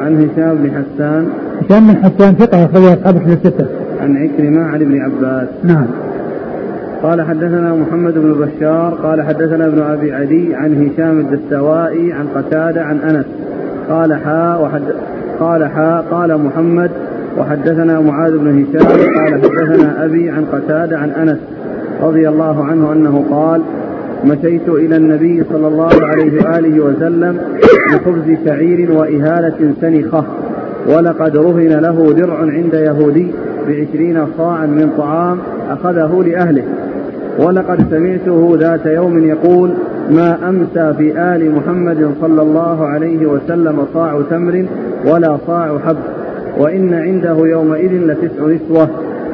Speaker 1: عن هشام بن حسان.
Speaker 2: هشام بن حسان ثقة. أخرج أصحاب في الستة.
Speaker 1: عن عكرمة عن ابن عباس.
Speaker 2: نعم.
Speaker 1: قال حدثنا محمد بن بشار قال حدثنا ابن أبي عدي عن هشام الدستوائي عن قتادة عن أنس. قال حاء وحد قال حاء قال محمد وحدثنا معاذ بن هشام قال حدثنا أبي عن قتادة عن أنس رضي الله عنه أنه قال مشيت إلى النبي صلى الله عليه وآله وسلم بخبز شعير وإهالة سنخة. ولقد رهن له درع عند يهودي بعشرين صاعا من طعام أخذه لأهله. ولقد سمعته ذات يوم يقول ما أمسى في آل محمد صلى الله عليه وسلم صاع تمر ولا صاع حب وإن عنده يومئذ لتسع نسوة.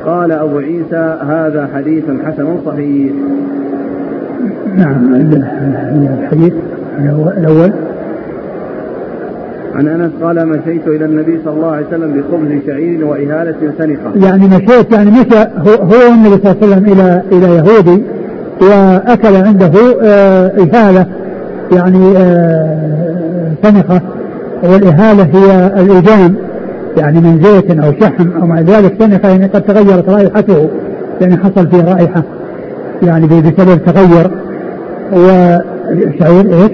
Speaker 1: قال أبو عيسى هذا حديث حسن صحيح.
Speaker 2: نعم الحديث الأول.
Speaker 1: عن أنس قال مشيت إلى النبي صلى الله عليه وسلم بخبز شعير وإهالة سنخه.
Speaker 2: يعني مشيت يعني مشى هو النبي صلى الله عليه وسلم إلى إلى يهودي وأكل عنده آه، إهالة يعني آه، سنخه والإهالة هي الايجام يعني من زيت أو شحم أو مع ذلك سنخه يعني قد تغيرت رائحته يعني حصل فيه رائحة يعني بسبب تغير وشعير إيش؟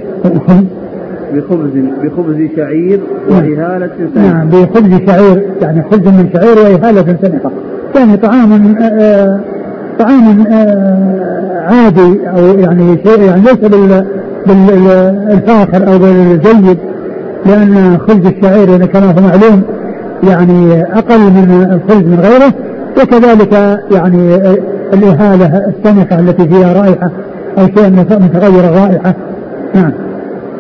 Speaker 1: بخبز بخبز شعير وإهالة
Speaker 2: سنقة نعم بخبز شعير يعني خبز من شعير وإهالة سنقة يعني طعام آه طعام آه عادي أو يعني شيء يعني ليس بال بالفاخر أو بالجيد لأن خبز الشعير يعني كما هو معلوم يعني أقل من الخبز من غيره وكذلك يعني الإهالة السنقة التي فيها رائحة أو شيء متغير الرائحة نعم.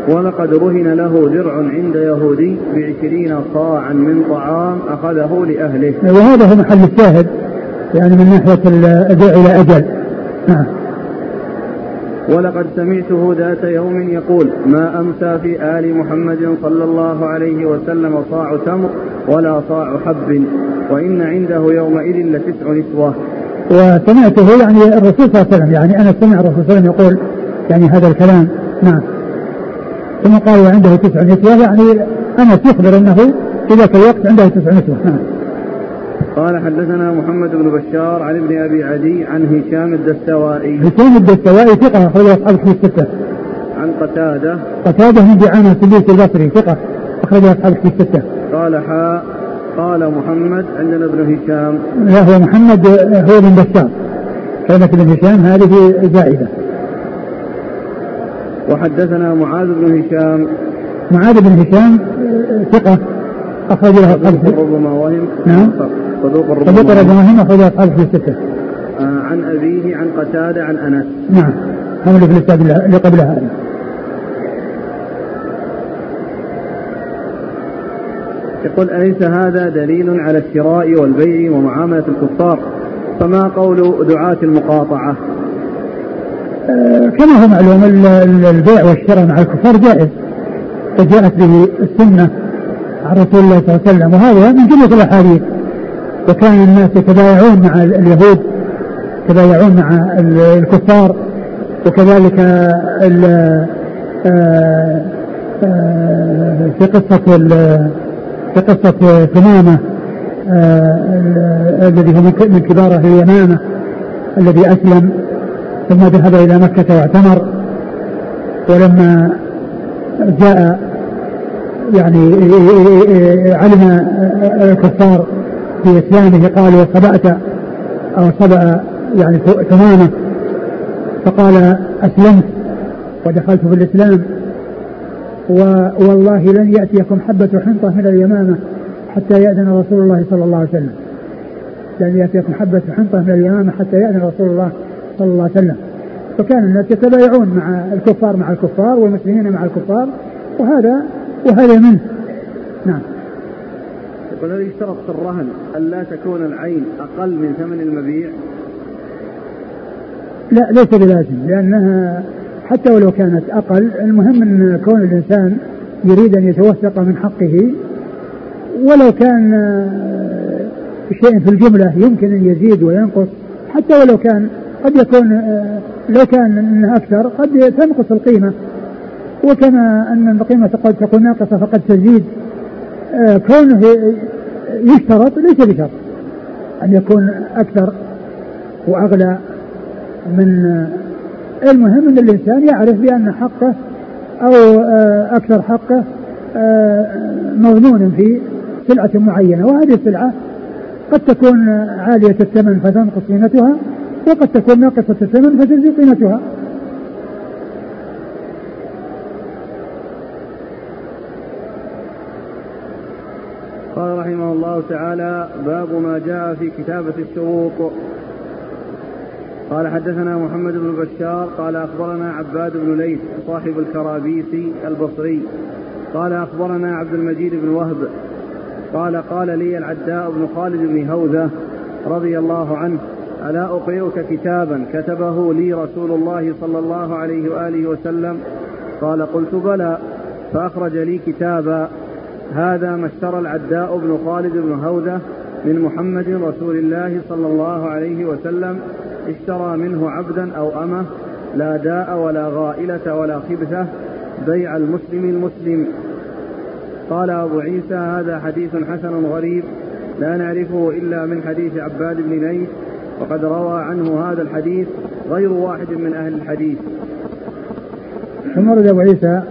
Speaker 1: ولقد رهن له درع عند يهودي بعشرين صاعا من طعام أخذه لأهله.
Speaker 2: وهذا هو محل الشاهد يعني من ناحية البيع إلى أجل. نعم.
Speaker 1: ولقد سمعته ذات يوم يقول ما أمسى في آل محمد صلى الله عليه وسلم صاع تمر ولا صاع حب وإن عنده يومئذ لتسع نسوة.
Speaker 2: وسمعته يعني الرسول صلى الله عليه وسلم يعني أنا سمع الرسول صلى الله عليه وسلم يقول يعني هذا الكلام. نعم. ثم قال وعنده تسع نسوة يعني أنس يخبر أنه في ذاك الوقت عنده تسع نسوة نعم.
Speaker 1: قال حدثنا محمد بن بشار عن ابن أبي عدي عن هشام الدستوائي.
Speaker 2: هشام الدستوائي ثقة أخرج أصحاب في الستة.
Speaker 1: عن قتادة.
Speaker 2: قتادة من دعامة السدوسي البصري ثقة أخرج أصحاب في الستة.
Speaker 1: قال حاء قال محمد عندنا ابن هشام.
Speaker 2: لا هو محمد هو بن بشار. كانت ابن هشام هذه زائدة.
Speaker 1: وحدثنا معاذ بن هشام.
Speaker 2: معاذ بن هشام؟ ثقة. أخرج له أصحاب
Speaker 1: ربما وهم
Speaker 2: نعم.
Speaker 1: صدوق
Speaker 2: صدوق
Speaker 1: ربما
Speaker 2: ربما أخرج أصحاب في الستة.
Speaker 1: آه، عن أبيه عن قتادة عن أنس.
Speaker 2: نعم. هم اللي في الاستاذ اللي قبلها هذا.
Speaker 1: يقول أليس هذا دليل على الشراء والبيع ومعاملة الكفار؟ فما قول دعاة المقاطعة؟
Speaker 2: كما هو معلوم ال- ال- البيع والشراء مع الكفار جائز. وجاءت به السنة عن رسول الله صلى الله عليه وسلم وهذا من جملة الأحاديث. وكان الناس يتبايعون مع ال- اليهود يتبايعون مع ال- الكفار وكذلك آه، آه، في قصة في قصة ثمامة آه، ال- الذي هو من كبار أهل اليمامة الذي أسلم. ثم ذهب إلى مكة واعتمر ولما جاء يعني علم الكفار في إسلامه قالوا صبأت أو صبأ يعني ثمامة فقال أسلمت ودخلت في الإسلام. والله لن يأتيكم حبة حنطة من اليمامة حتى يأذن رسول الله صلى الله عليه وسلم. لن يأتيكم حبة حنطة من اليمامة حتى يأذن رسول الله صلى الله عليه وسلم. فكان الناس يتبايعون مع الكفار مع الكفار والمسلمين مع الكفار وهذا وهذا منه. نعم.
Speaker 1: يقول هل يشترط في الرهن ألا تكون العين أقل من ثمن المبيع؟
Speaker 2: لا ليس بلازم لأنها حتى ولو كانت أقل المهم أن كون الإنسان يريد أن يتوثق من حقه ولو كان آه، شيء في الجملة يمكن أن يزيد وينقص حتى ولو كان قد يكون آه، لو كان انه أكثر قد تنقص القيمة. وكما أن القيمة قد تكون ناقصة فقد تزيد. آه، كونه يشترط ليس بشرط أن يكون أكثر وأغلى من آه، المهم أن الإنسان يعرف بأن حقه أو آه، أكثر حقه مضمون في سلعة معينة. وهذه السلعة قد تكون عالية الثمن فتنقص قيمتها. وقد تكون ناقصة الثمن فتزيد قيمتها.
Speaker 1: قال رحمه الله تعالى باب ما جاء في كتابة الشروط قال حدثنا محمد بن بشار قال أخبرنا عباد بن ليث صاحب الكرابيسي البصري. قال أخبرنا عبد المجيد بن وهب. قال قال لي العداء بن خالد بن هوذة رضي الله عنه. ألا أقرئك كتابا كتبه لي رسول الله صلى الله عليه وآله وسلم؟ قال قلت بلى. فأخرج لي كتابا. هذا ما اشترى العداء بن خالد بن هوذة من محمد رسول الله صلى الله عليه وسلم. اشترى منه عبدا أو أمة لا داء ولا غائلة ولا خبثة بيع المسلم المسلم. قال أبو عيسى هذا حديث حسن غريب لا نعرفه إلا من حديث عباد بن ليث وقد روى عنه هذا الحديث غير واحد من أهل الحديث.
Speaker 2: ثم ورد أبو عيسى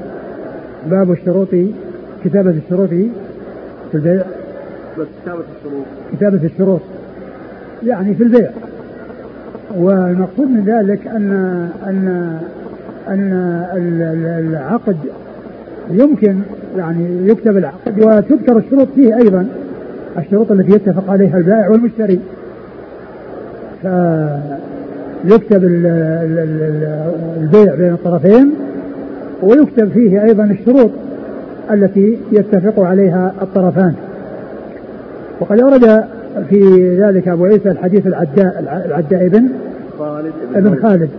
Speaker 2: باب الشروط كتابة الشروط في البيع.
Speaker 1: بس كتابة الشروط.
Speaker 2: كتابة الشروط يعني في البيع. والمقصود من ذلك أن أن أن العقد يمكن يعني يكتب العقد وتذكر الشروط فيه أيضا الشروط التي يتفق عليها البائع والمشتري. فيكتب البيع بين الطرفين ويكتب فيه أيضا الشروط التي يتفق عليها الطرفان. وقد أورد في ذلك أبو عيسى الحديث العداء العداء ابن
Speaker 1: خالد
Speaker 2: ابن خالد.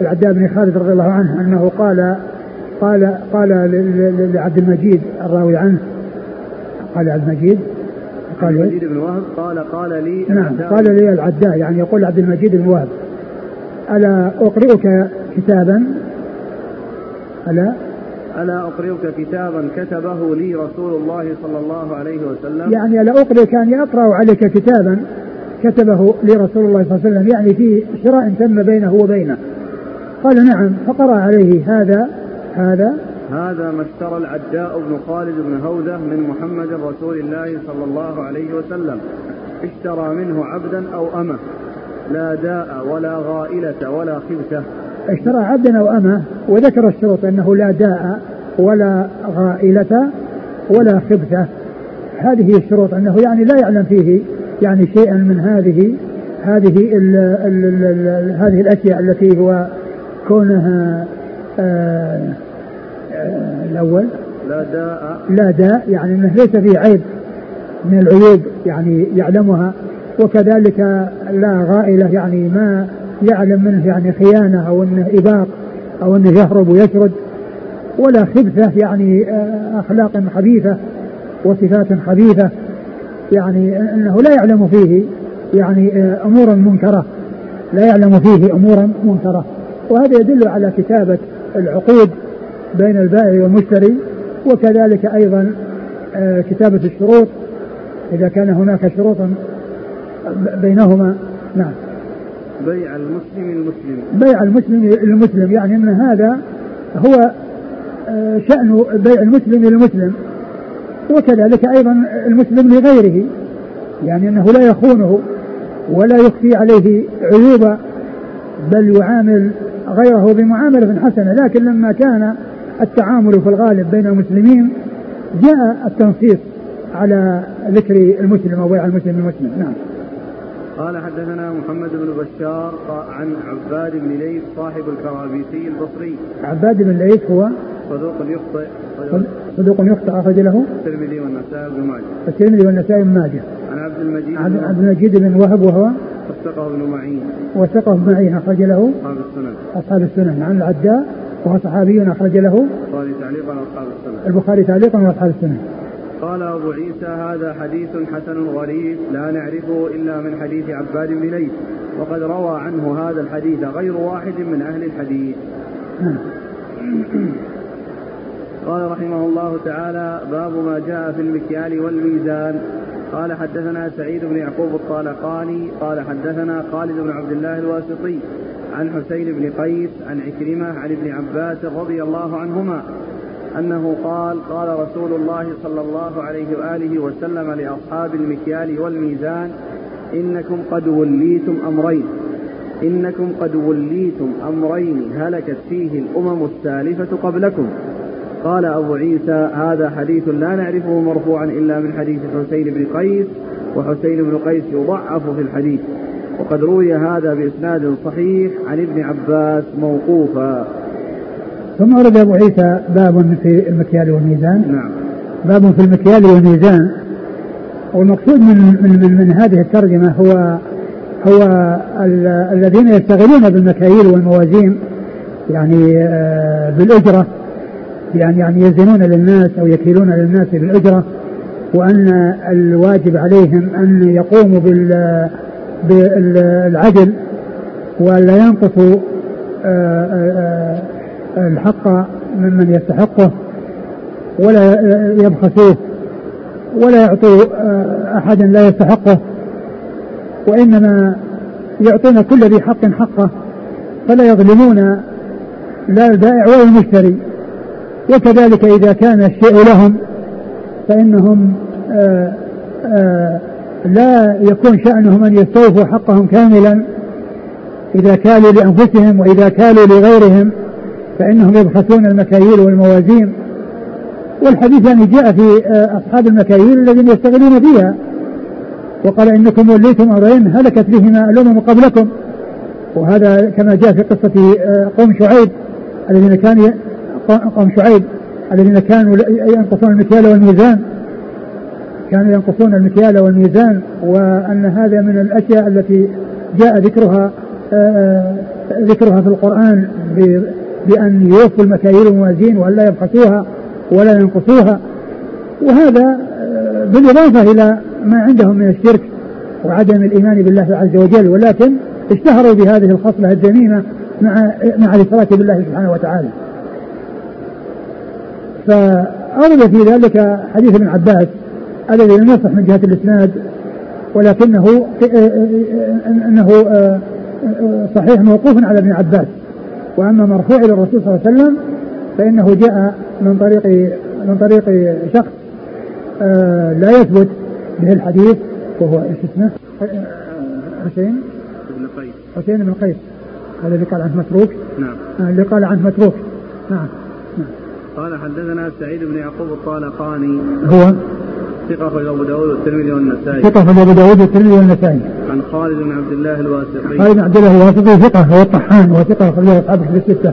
Speaker 2: العداء بن خالد رضي الله عنه أنه قال قال قال لعبد المجيد الراوي عنه قال عبد المجيد
Speaker 1: قال المجيد بن وهب قال قال لي
Speaker 2: نعم قال لي العداء يعني يقول عبد المجيد بن وهب ألا أقرئك كتابا؟ ألا؟
Speaker 1: ألا أقرئك كتابا كتبه لي رسول الله صلى الله عليه وسلم؟
Speaker 2: يعني ألا أقرئك أني أقرأ عليك كتابا كتبه لي رسول الله صلى الله عليه وسلم يعني في شراء تم بينه وبينه. قال نعم فقرأ عليه هذا هذا.
Speaker 1: هذا ما اشترى العداء بن خالد بن هودة من محمد رسول الله صلى الله عليه وسلم. اشترى منه عبدا أو أمة. لا داء ولا غائلة ولا خبثة.
Speaker 2: اشترى عبدا أو أمة وذكر الشروط أنه لا داء ولا غائلة ولا خبثة. هذه الشروط أنه يعني لا يعلم فيه يعني شيئا من هذه هذه ال ال ال ال هذه الأشياء التي هو كونها آه الأول.
Speaker 1: لا داء.
Speaker 2: لا داء يعني أنه ليس فيه عيب من العيوب يعني يعلمها. وكذلك لا غائلة يعني ما يعلم منه يعني خيانة أو أنه إباق أو أنه يهرب ويشرد. ولا خبثة يعني آه، أخلاق خبيثة وصفات خبيثة يعني أنه لا يعلم فيه يعني آه، أمورا منكرة. لا يعلم فيه أمورا منكرة. وهذا يدل على كتابة العقود. بين البائع والمشتري وكذلك أيضا آه، كتابة الشروط. إذا كان هناك شروط بينهما نعم.
Speaker 1: بيع المسلم المسلم.
Speaker 2: بيع المسلم المسلم يعني أن هذا هو آه، شأن بيع المسلم للمسلم وكذلك أيضا المسلم لغيره يعني أنه لا يخونه ولا يخفي عليه عيوبا بل يعامل غيره بمعاملة حسنة. لكن لما كان التعامل في الغالب بين المسلمين جاء التنصيص على ذكر المسلم أو بيع المسلم المسلم نعم.
Speaker 1: قال حدثنا محمد بن بشار عن عباد بن ليث صاحب الكرابيسي البصري.
Speaker 2: عباد بن ليث هو
Speaker 1: صدوق يخطئ.
Speaker 2: صدوق يخطئ أخرج له
Speaker 1: الترمذي والنسائي بن ماجه.
Speaker 2: الترمذي والنسائي بن ماجه.
Speaker 1: عن عبد المجيد
Speaker 2: عبد المجيد بن وهب وهو
Speaker 1: وثقه ابن معين.
Speaker 2: وثقه ابن معين أخرج له
Speaker 1: أصحاب السنن.
Speaker 2: أصحاب السنن. عن العداء وهو صحابي أخرج له
Speaker 1: البخاري تعليقا وأصحاب السنن
Speaker 2: البخاري تعليقا وأصحاب السنن
Speaker 1: قال أبو عيسى هذا حديث حسن غريب لا نعرفه إلا من حديث عباد بن ليث وقد روى عنه هذا الحديث غير واحد من أهل الحديث. قال رحمه الله تعالى باب ما جاء في المكيال والميزان. قال حدثنا سعيد بن يعقوب الطالقاني قال حدثنا خالد بن عبد الله الواسطي عن حسين بن قيس عن عكرمة عن ابن عباس رضي الله عنهما أنه قال قال رسول الله صلى الله عليه وآله وسلم لأصحاب المكيال والميزان إنكم قد وليتم أمرين. إنكم قد وليتم أمرين هلكت فيه الأمم السالفة قبلكم. قال أبو عيسى هذا حديث لا نعرفه مرفوعا إلا من حديث حسين بن قيس وحسين بن قيس يضعف في الحديث. وقد روي هذا بإسناد صحيح عن ابن عباس موقوفا.
Speaker 2: ثم ورد أبو عيسى باب في المكيال والميزان.
Speaker 1: نعم.
Speaker 2: باب في المكيال والميزان. والمقصود من من من, من هذه الترجمة هو هو الذين يشتغلون بالمكاييل والموازين يعني آه، بالأجرة. يعني يعني يزنون للناس أو يكيلون للناس بالأجرة وأن الواجب عليهم أن يقوموا بال بالعدل ولا ينقصوا آه، آه، الحق ممن يستحقه ولا يبخسوه ولا يعطوا أحدا لا يستحقه وإنما يعطون كل ذي حق حقه فلا يظلمون لا البائع ولا المشتري. وكذلك إذا كان الشيء لهم فإنهم آآ آآ لا يكون شأنهم أن يستوفوا حقهم كاملا. إذا كالوا لأنفسهم وإذا كالوا لغيرهم فإنهم يبحثون المكاييل والموازين. والحديث يعني جاء في آه، أصحاب المكاييل الذين يشتغلون فيها. وقال إنكم وليتم أمرين هلكت بهما الأمم قبلكم. وهذا كما جاء في قصة آه، قوم شعيب الذين كانوا قوم شعيب الذين كانوا ينقصون المكيال والميزان كانوا ينقصون المكيال والميزان وأن هذا من الأشياء التي جاء ذكرها آه، ذكرها في القرآن بأن يوفوا المكاييل والموازين وألا يبخسوها ولا ينقصوها وهذا آه، بالإضافة إلى ما عندهم من الشرك وعدم الإيمان بالله عز وجل ولكن اشتهروا بهذه الخصلة الذميمة مع مع الإشراك بالله سبحانه وتعالى. فأورد في ذلك حديث ابن عباس الذي لم يصح من جهة الإسناد ولكنه آه، آه، إنه صحيح موقوف على ابن عباس. وأما مرفوع إلى الرسول صلى الله عليه وسلم فإنه جاء من طريق من طريق شخص آه لا يثبت به الحديث وهو إيش اسمه؟ حسين؟ بن قيس. حسين بن قيس. هذا اللي قال عنه متروك؟
Speaker 1: نعم.
Speaker 2: آه اللي قال عنه متروك. نعم.
Speaker 1: قال حدثنا سعيد بن يعقوب الطالقاني.
Speaker 2: هو؟
Speaker 1: ثقة أخرج أبو داود والترمذي والنسائي.
Speaker 2: ثقة أخرج أبو داود والترمذي والنسائي.
Speaker 1: عن خالد بن عبد الله الواسطي.
Speaker 2: خالد بن عبد الله الواسطي ثقة هو الطحان وهو ثقة أخرج أصحابه في الستة.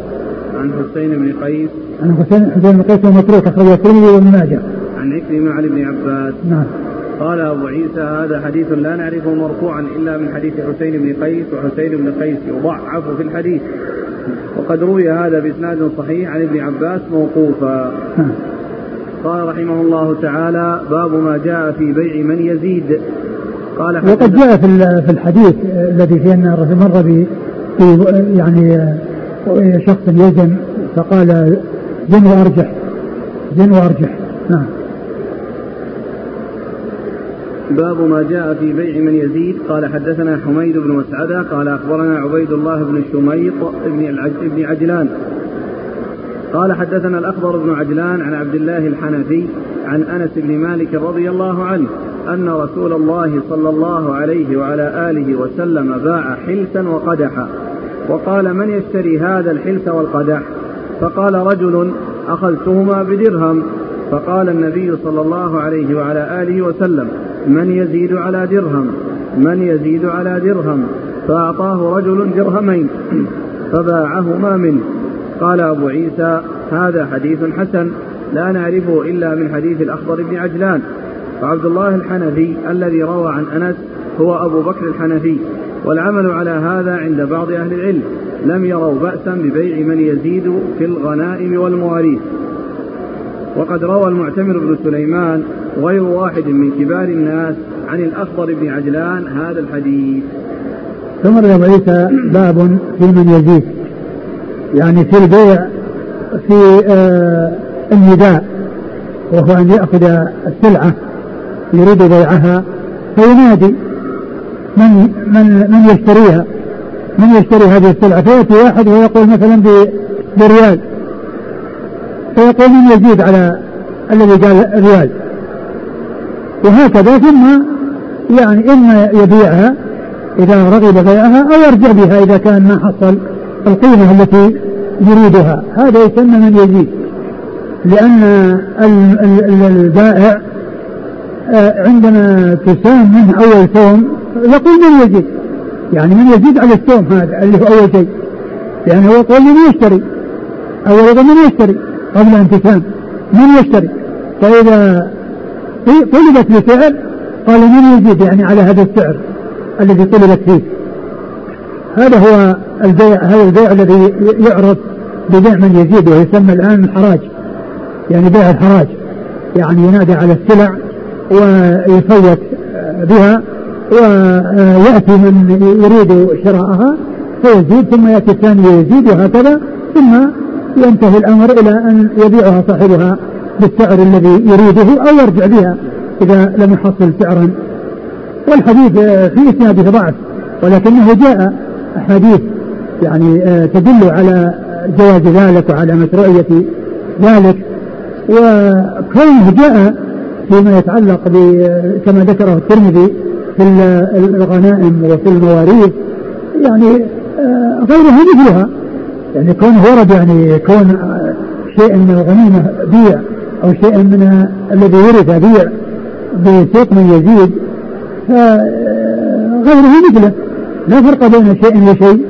Speaker 1: عن حسين بن قيس.
Speaker 2: عن حسين حسين بن قيس ومتروك أخرجه الترمذي وابن ماجه.
Speaker 1: عن عكرمة عن ابن عباس.
Speaker 2: نعم.
Speaker 1: قال أبو عيسى هذا حديث لا نعرفه مرفوعا إلا من حديث حسين بن قيس وحسين بن قيس يضعف في الحديث. وقد روي هذا بإسناد صحيح عن ابن عباس موقوفا. قال رحمه الله تعالى باب ما جاء في بيع من يزيد.
Speaker 2: قال وقد جاء في الحديث الذي فيه أن الرجل مر في يعني شخص يزن فقال زن وأرجح زن وأرجح. نعم.
Speaker 1: باب ما جاء في بيع من يزيد. قال حدثنا حميد بن مسعدة قال أخبرنا عبيد الله بن شميط بن عجلان. قال حدثنا الأخضر بن عجلان عن عبد الله الحنفي عن أنس بن مالك رضي الله عنه أن رسول الله صلى الله عليه وعلى آله وسلم باع حلسا وقدحا. وقال من يشتري هذا الحلس والقدح؟ فقال رجل أخذتهما بدرهم. فقال النبي صلى الله عليه وعلى آله وسلم من يزيد على درهم؟ من يزيد على درهم؟ فأعطاه رجل درهمين فباعهما منه. قال أبو عيسى هذا حديث حسن لا نعرفه إلا من حديث الأخضر بن عجلان. وعبد الله الحنفي الذي روى عن أنس هو أبو بكر الحنفي والعمل على هذا عند بعض أهل العلم. لم يروا بأسا ببيع من يزيد في الغنائم والمواريث. وقد روى المعتمر بن سليمان غير واحد من كبار الناس عن الأخضر بن عجلان هذا الحديث.
Speaker 2: ثم عيسى باب في من يزيد. يعني في البيع في آه النداء وهو أن يأخذ السلعة يريد بيعها فينادي من من من يشتريها من يشتري هذه السلعة؟ فيأتي واحد ويقول مثلا بريال. فيقول من يزيد على الذي قال ريال وهكذا ثم يعني إما يبيعها إذا رغب بيعها أو يرجع بها إذا كان ما حصل القيمة التي يريدها. هذا يسمى من يزيد. لأن البائع آه، عندما تسام منه أول ثوم يقول من يزيد. يعني من يزيد على الثوم هذا اللي هو أول شيء. لأنه هو يقول من يشتري. أول من يشتري. قبل أن تسام من يشتري فإذا طلبت بسعر قال من يزيد يعني على هذا السعر الذي طلبت فيه؟ هذا هو البيع هذا البيع الذي يعرف ببيع من يزيد ويسمى الآن الحراج يعني بيع الحراج. يعني ينادى على السلع ويفوت بها ويأتي من يريد شراءها فيزيد ثم يأتي الثاني ويزيد وهكذا. ثم ينتهي الأمر إلى أن يبيعها صاحبها بالسعر الذي يريده أو يرجع بها إذا لم يحصل سعرا. والحديث في إسناده ضعف ولكنه جاء أحاديث يعني آه، تدل على جواز ذلك وعلى مشروعية ذلك. وكونه جاء فيما يتعلق كما ذكره الترمذي في الغنائم وفي المواريث يعني آه، غيرها مثلها. يعني كونه ورد يعني كون شيء من الغنيمة بيع أو شيء من الذي ورث بيع بسوق من يزيد فغيره مثله. لا فرق بين شيء وشيء.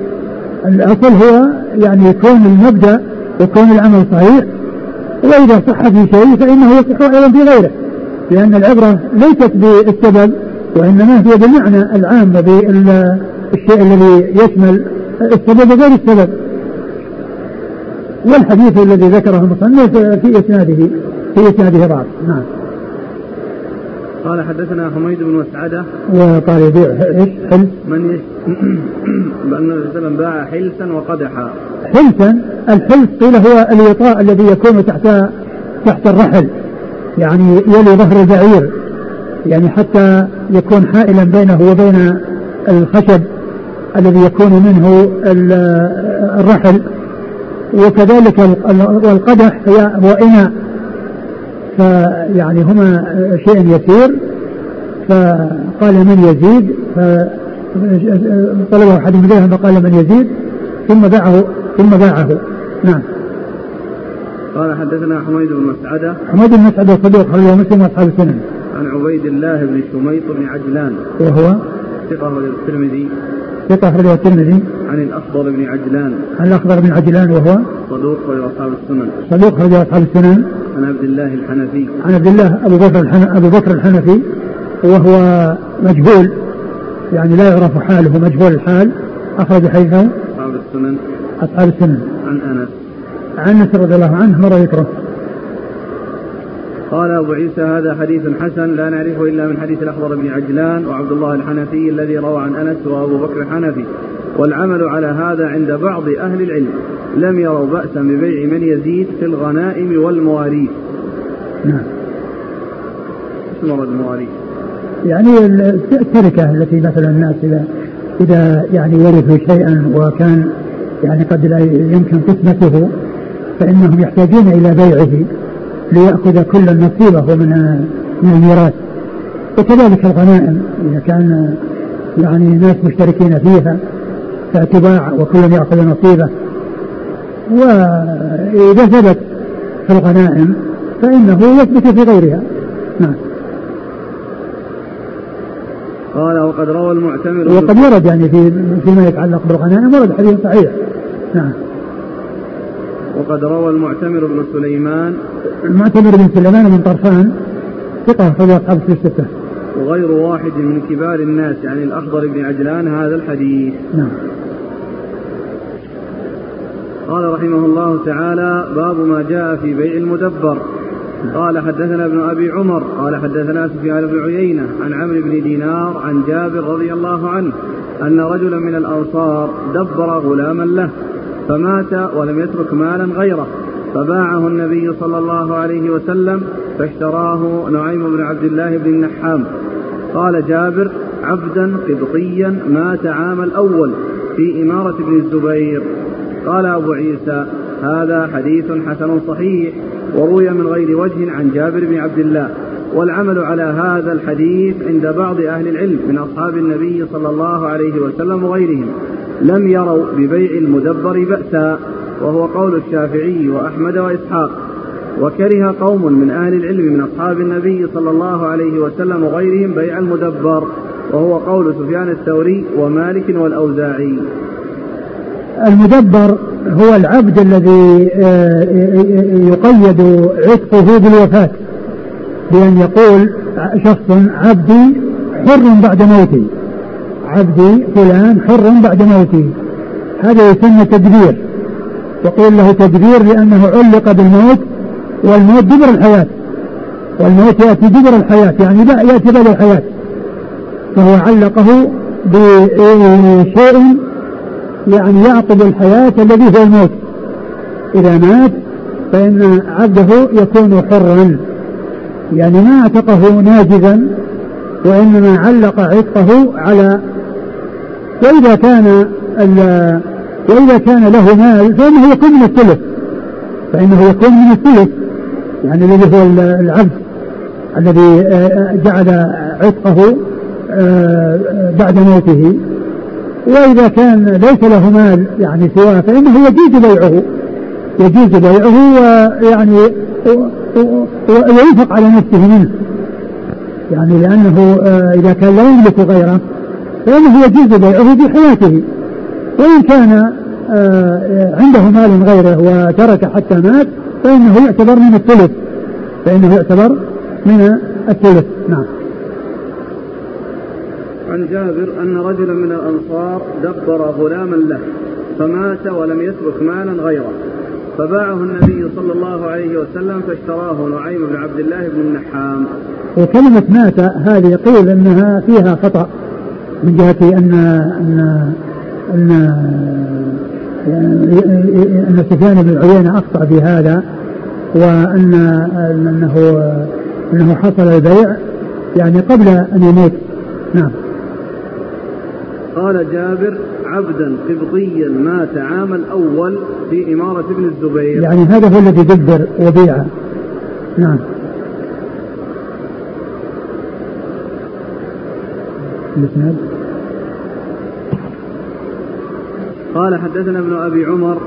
Speaker 2: الأصل هو يعني كون المبدأ وكون العمل صحيح. وإذا صح في شيء فإنه يصح أيضا في غيره لأن العبرة ليست بالسبب وإنما هي بالمعنى العام بالشيء الذي يشمل السبب غير السبب. والحديث الذي ذكره المصنف؟ في إسناده في إسناده ضعف نعم.
Speaker 1: قال حدثنا حميد بن مسعدة.
Speaker 2: وقال يبيع حلس
Speaker 1: من يش... بأن وسلم باع حلسا وقدحا.
Speaker 2: حلسا؟ الحلس قيل هو الوطاء الذي يكون تحت تحت الرحل. يعني يلي ظهر البعير. يعني حتى يكون حائلا بينه وبين الخشب الذي يكون منه الرحل. وكذلك والقدح هو إناء فيعني هما شيء يسير. فقال من يزيد؟ فطلبه أحد من فقال من يزيد ثم باعه ثم باعه. نعم.
Speaker 1: قال حدثنا حميد بن مسعدة.
Speaker 2: حميد بن مسعدة صدوق خرجه مسلم وأصحاب السنن.
Speaker 1: عن عبيد الله بن شميط بن عجلان.
Speaker 2: وهو؟
Speaker 1: ثقة الترمذي.
Speaker 2: ثقة أخرجه الترمذي.
Speaker 1: عن الأخضر بن عجلان.
Speaker 2: عن الأخضر بن عجلان وهو؟
Speaker 1: صدوق أخرج أصحاب السنن.
Speaker 2: صدوق أخرج أصحاب السنن.
Speaker 1: عن عبد الله الحنفي.
Speaker 2: عن عبد الله أبو بكر أبو بكر الحنفي. وهو مجهول. يعني لا يعرف حاله مجهول الحال. أخرج حديثه.
Speaker 1: أصحاب السنن.
Speaker 2: أصحاب السنن.
Speaker 1: عن أنس.
Speaker 2: عن أنس رضي الله عنه مر ذكره
Speaker 1: قال أبو عيسى هذا حديث حسن لا نعرفه إلا من حديث الأخضر بن عجلان وعبد الله الحنفي الذي روى عن أنس وأبو بكر الحنفي. والعمل على هذا عند بعض أهل العلم. لم يروا بأسا ببيع من يزيد في الغنائم والمواريث.
Speaker 2: نعم.
Speaker 1: المواريث؟
Speaker 2: يعني التركة التي مثلا الناس إذا إذا يعني ورثوا شيئا وكان يعني قد لا يمكن قسمته فإنهم يحتاجون إلى بيعه. ليأخذ كل نصيبه من من الميراث. وكذلك الغنائم إذا كان يعني ناس مشتركين فيها فتباع وكل يأخذ نصيبه. وإذا ثبت في الغنائم فإنه يثبت في غيرها. نعم.
Speaker 1: قال وقد روى المعتمر
Speaker 2: وقد ورد يعني في فيما يتعلق بالغنائم ورد حديث صحيح. نعم.
Speaker 1: وقد روى المعتمر بن سليمان
Speaker 2: المعتمر بن سليمان بن طرفان ثقة في أصحاب الستة.
Speaker 1: وغير واحد من كبار الناس يعني الأخضر بن عجلان هذا الحديث.
Speaker 2: نعم.
Speaker 1: قال رحمه الله تعالى باب ما جاء في بيع المدبر. قال حدثنا ابن أبي عمر قال حدثنا سفيان بن عيينة عن عمرو بن دينار عن جابر رضي الله عنه أن رجلا من الأنصار دبر غلاما له. فمات ولم يترك مالا غيره. فباعه النبي صلى الله عليه وسلم فاشتراه نعيم بن عبد الله بن النحام. قال جابر عبدا قبطيا مات عام الأول في إمارة ابن الزبير. قال أبو عيسى هذا حديث حسن صحيح وروي من غير وجه عن جابر بن عبد الله. والعمل على هذا الحديث عند بعض أهل العلم من أصحاب النبي صلى الله عليه وسلم وغيرهم. لم يروا ببيع المدبر بأسا وهو قول الشافعي وأحمد وإسحاق. وكره قوم من أهل العلم من أصحاب النبي صلى الله عليه وسلم وغيرهم بيع المدبر وهو قول سفيان الثوري ومالك والأوزاعي.
Speaker 2: المدبر هو العبد الذي آه، يقيد عتقه بالوفاة. بأن يقول شخص عبدي حر بعد موتي. عبدي فلان حر بعد موتي. هذا يسمى تدبير. يقول له تدبير لأنه علق بالموت والموت دبر الحياة. والموت يأتي دبر الحياة يعني لا يأتي بعد الحياة. فهو علقه بشيء يعني يعقب الحياة الذي هو الموت. إذا مات فإن عبده يكون حرا. يعني ما اعتقه ناجزا وإنما علق عتقه على وإذا كان وإذا كان له مال فإنه يكون من الثلث فإنه يكون من الثلث يعني الذي هو العبد الذي آه، جعل عتقه آه، بعد موته. وإذا كان ليس له مال يعني سواه فإنه يجوز بيعه يجوز بيعه ويعني وينفق على نفسه منه. يعني لأنه آه، إذا كان لا يملك غيره فإنه يجوز بيعه في حياته. وإن كان آه، عنده مال غيره وترك حتى مات فإنه يعتبر من الثلث. فإنه يعتبر من الثلث. نعم.
Speaker 1: عن جابر أن رجلا من الأنصار دبر غلاما له فمات ولم يترك مالا غيره. فباعه النبي صلى الله عليه وسلم فاشتراه نعيم بن عبد الله بن النحام.
Speaker 2: وكلمة مات هذه قيل أنها فيها خطأ من جهة أن أن أن أن سفيان بن عيينة أخطأ في هذا وأن أنه أنه حصل البيع يعني قبل أن يموت. نعم.
Speaker 1: قال جابر عبدا قبطيا مات عام الأول في إمارة ابن الزبير.
Speaker 2: يعني هذا هو الذي دبر وبيع. نعم. الإسناد؟
Speaker 1: قال حدثنا ابن أبي عمر.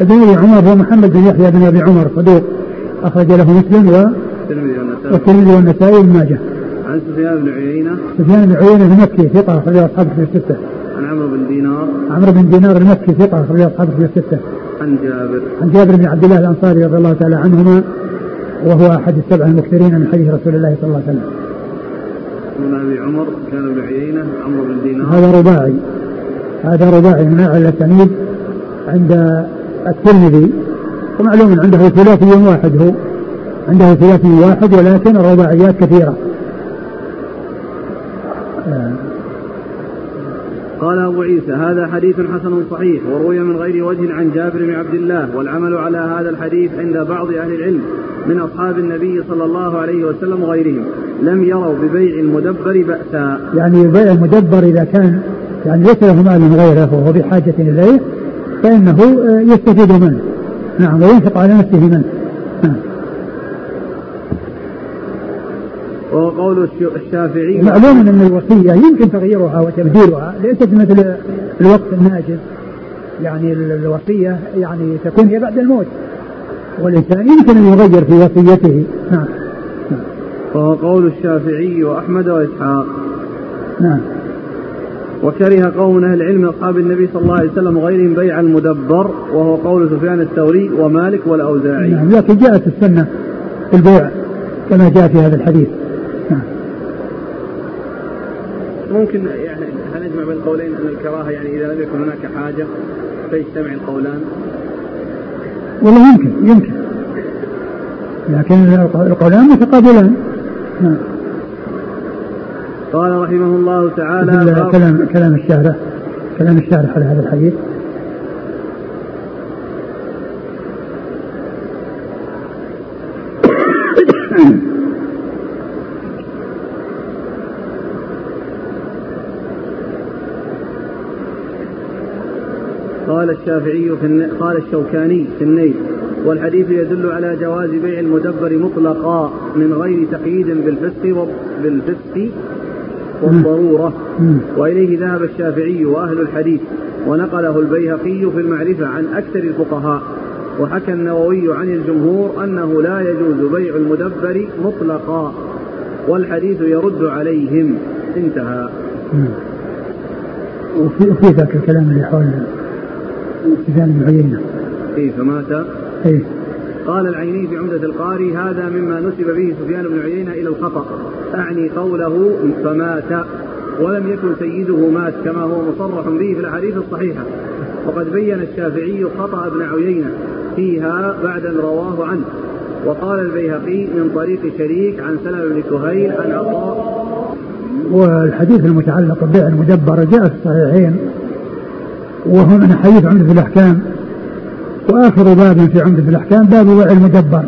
Speaker 2: ابن أبي عمر هو محمد بن يحيى بن أبي عمر صدوق. أخرج له مسلم و والترمذي والنسائي. وابن ماجه.
Speaker 1: عن سفيان بن عيينة.
Speaker 2: سفيان بن عيينة المكي ثقه اخرج اصحابه في الستة.
Speaker 1: عن عمرو بن دينار.
Speaker 2: عمرو بن دينار المكي ثقه اخرج اصحابه في الستة.
Speaker 1: عن جابر.
Speaker 2: عن جابر بن عبد الله الأنصاري رضي الله تعالى عنهما وهو أحد السبع المكثرين من حديث رسول الله صلى الله عليه وسلم.
Speaker 1: ابن أبي عمر كان بن عيينة عمرو بن دينار.
Speaker 2: هذا رباعي. هذا رباعي من أعلى الاسانيد عند الترمذي ومعلوم عنده ثلاثي واحد هو. عنده ثلاثي واحد ولكن الرباعيات كثيرة.
Speaker 1: قال أبو عيسى هذا حديث حسن صحيح وروي من غير وجه عن جابر بن عبد الله والعمل على هذا الحديث عند بعض أهل العلم من أصحاب النبي صلى الله عليه وسلم وغيرهم لم يروا ببيع المدبر بأسا.
Speaker 2: يعني بيع المدبر إذا كان يعني ليس له مال غيره وهو بحاجة إليه فإنه يستفيد منه. نعم وينفق على نفسه منه نعم.
Speaker 1: وهو قول الشافعي
Speaker 2: معلوم أن الوصية يمكن تغييرها وتبديلها ليست مثل الوقت الناجز يعني الوصية يعني تكون هي بعد الموت. والإنسان يمكن أن يغير في وصيته. نعم.
Speaker 1: وهو قول الشافعي وأحمد وإسحاق.
Speaker 2: نعم.
Speaker 1: وكره قوم أهل العلم أصحاب النبي صلى الله عليه وسلم وغيرهم بيع المدبر وهو قول سفيان الثوري ومالك والأوزاعي.
Speaker 2: نعم. لكن جاءت السنة في البيع كما جاء في هذا الحديث. نعم.
Speaker 1: ممكن يعني هل نجمع بين القولين أن الكراهة يعني إذا لم يكن هناك حاجة فيجتمع القولان؟
Speaker 2: والله يمكن يمكن لكن القولان متقابلان نعم.
Speaker 1: قال رحمه الله تعالى
Speaker 2: كلام كلام الشارح كلام الشارح على هذا الحديث
Speaker 1: قال الشافعي في. قال الشوكاني في النيل والحديث يدل على جواز بيع المدبر مطلقا من غير تقييد بالفسق. بالفسق والضرورة وإليه ذهب الشافعي وأهل الحديث ونقله البيهقي في المعرفة عن أكثر الفقهاء وحكى النووي عن الجمهور أنه لا يجوز بيع المدبر مطلقا والحديث يرد عليهم انتهى
Speaker 2: وفي ذاك الكلام اللي حول سفيان بن عيينة
Speaker 1: إيه فمات.
Speaker 2: إيه.
Speaker 1: قال العيني في عمدة القاري هذا مما نسب به سفيان بن عيينة إلى الخطأ. أعني قوله فمات. ولم يكن سيده مات كما هو مصرح به في الأحاديث الصحيحة. وقد بين الشافعي خطأ ابن عيينة فيها بعد أن رواه عنه. وقال البيهقي من طريق شريك عن سلمة بن كهيل عن عطاء.
Speaker 2: والحديث المتعلق ببيع المدبر جاء في الصحيحين. وهو من حديث عمدة الأحكام. وآخر باب في عمدة الأحكام باب بيع المدبر.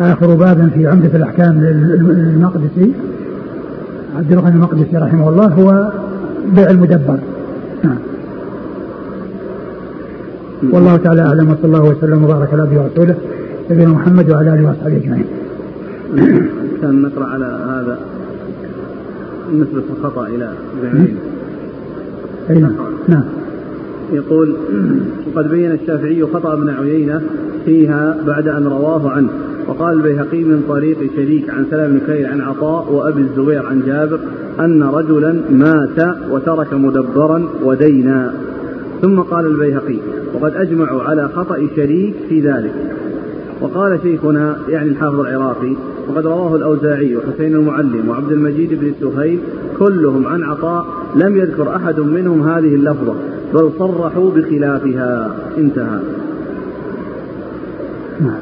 Speaker 2: آخر باب في عمدة الأحكام للمقدسي عبد الغني المقدسي رحمه الله هو بيع المدبر. نعم. والله تعالى أعلم وصلى الله وسلم وبارك على أبي ورسوله نبينا محمد وعلى آله وأصحابه أجمعين.
Speaker 1: كان نقرأ على هذا نسبة الخطأ إلى ابن
Speaker 2: أي نعم. نعم.
Speaker 1: يقول وقد بين الشافعي خطأ ابن عيينة فيها بعد أن رواه عنه وقال البيهقي من طريق شريك عن سلام بن كيل عن عطاء وأبي الزبير عن جابر أن رجلا مات وترك مدبرا ودينا. ثم قال البيهقي وقد أجمعوا على خطأ شريك في ذلك. وقال شيخنا يعني الحافظ العراقي وقد رواه الأوزاعي وحسين المعلم وعبد المجيد بن سهيل كلهم عن عطاء لم يذكر أحد منهم هذه اللفظة بل صرحوا بخلافها. انتهى. نعم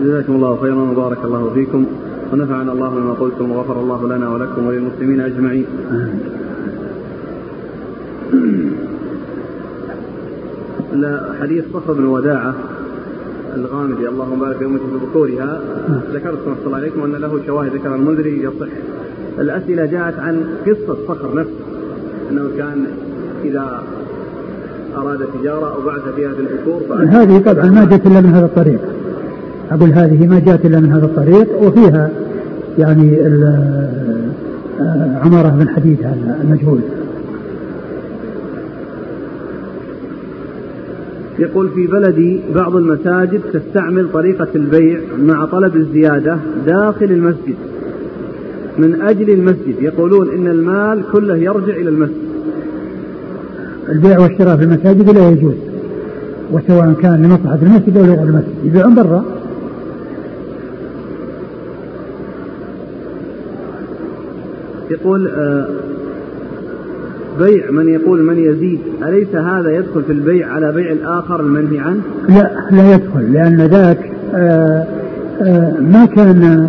Speaker 1: جزاكم الله خيرا وبارك الله فيكم. ونفعنا الله بما قلتم وغفر الله لنا ولكم وللمسلمين أجمعين. حديث صخر بن وداعة الغامدي اللهم بارك في بكورها ذكرت صلى الله عليكم أن له شواهد ذكر المنذري يصح. الأسئلة جاءت عن قصة صخر نفسه أنه كان إذا أراد تجارة أو بعث فيها في البكور
Speaker 2: هذه طبعا ما جاءت إلا من هذا الطريق. أقول هذه ما جاءت إلا من هذا الطريق وفيها يعني عمارة بن حديد هذا المجهول.
Speaker 1: يقول في بلدي بعض المساجد تستعمل طريقة البيع مع طلب الزيادة داخل المسجد من أجل المسجد. يقولون إن المال كله يرجع إلى المسجد.
Speaker 2: البيع والشراء في المساجد لا يجوز وسواء كان لمصلحة المسجد أو لغير المسجد. يبيعون برا.
Speaker 1: يقول آه بيع من يقول من يزيد. أليس هذا يدخل في البيع على بيع الآخر المنهي عنه؟
Speaker 2: لا لا يدخل لأن ذاك آه آه ما كان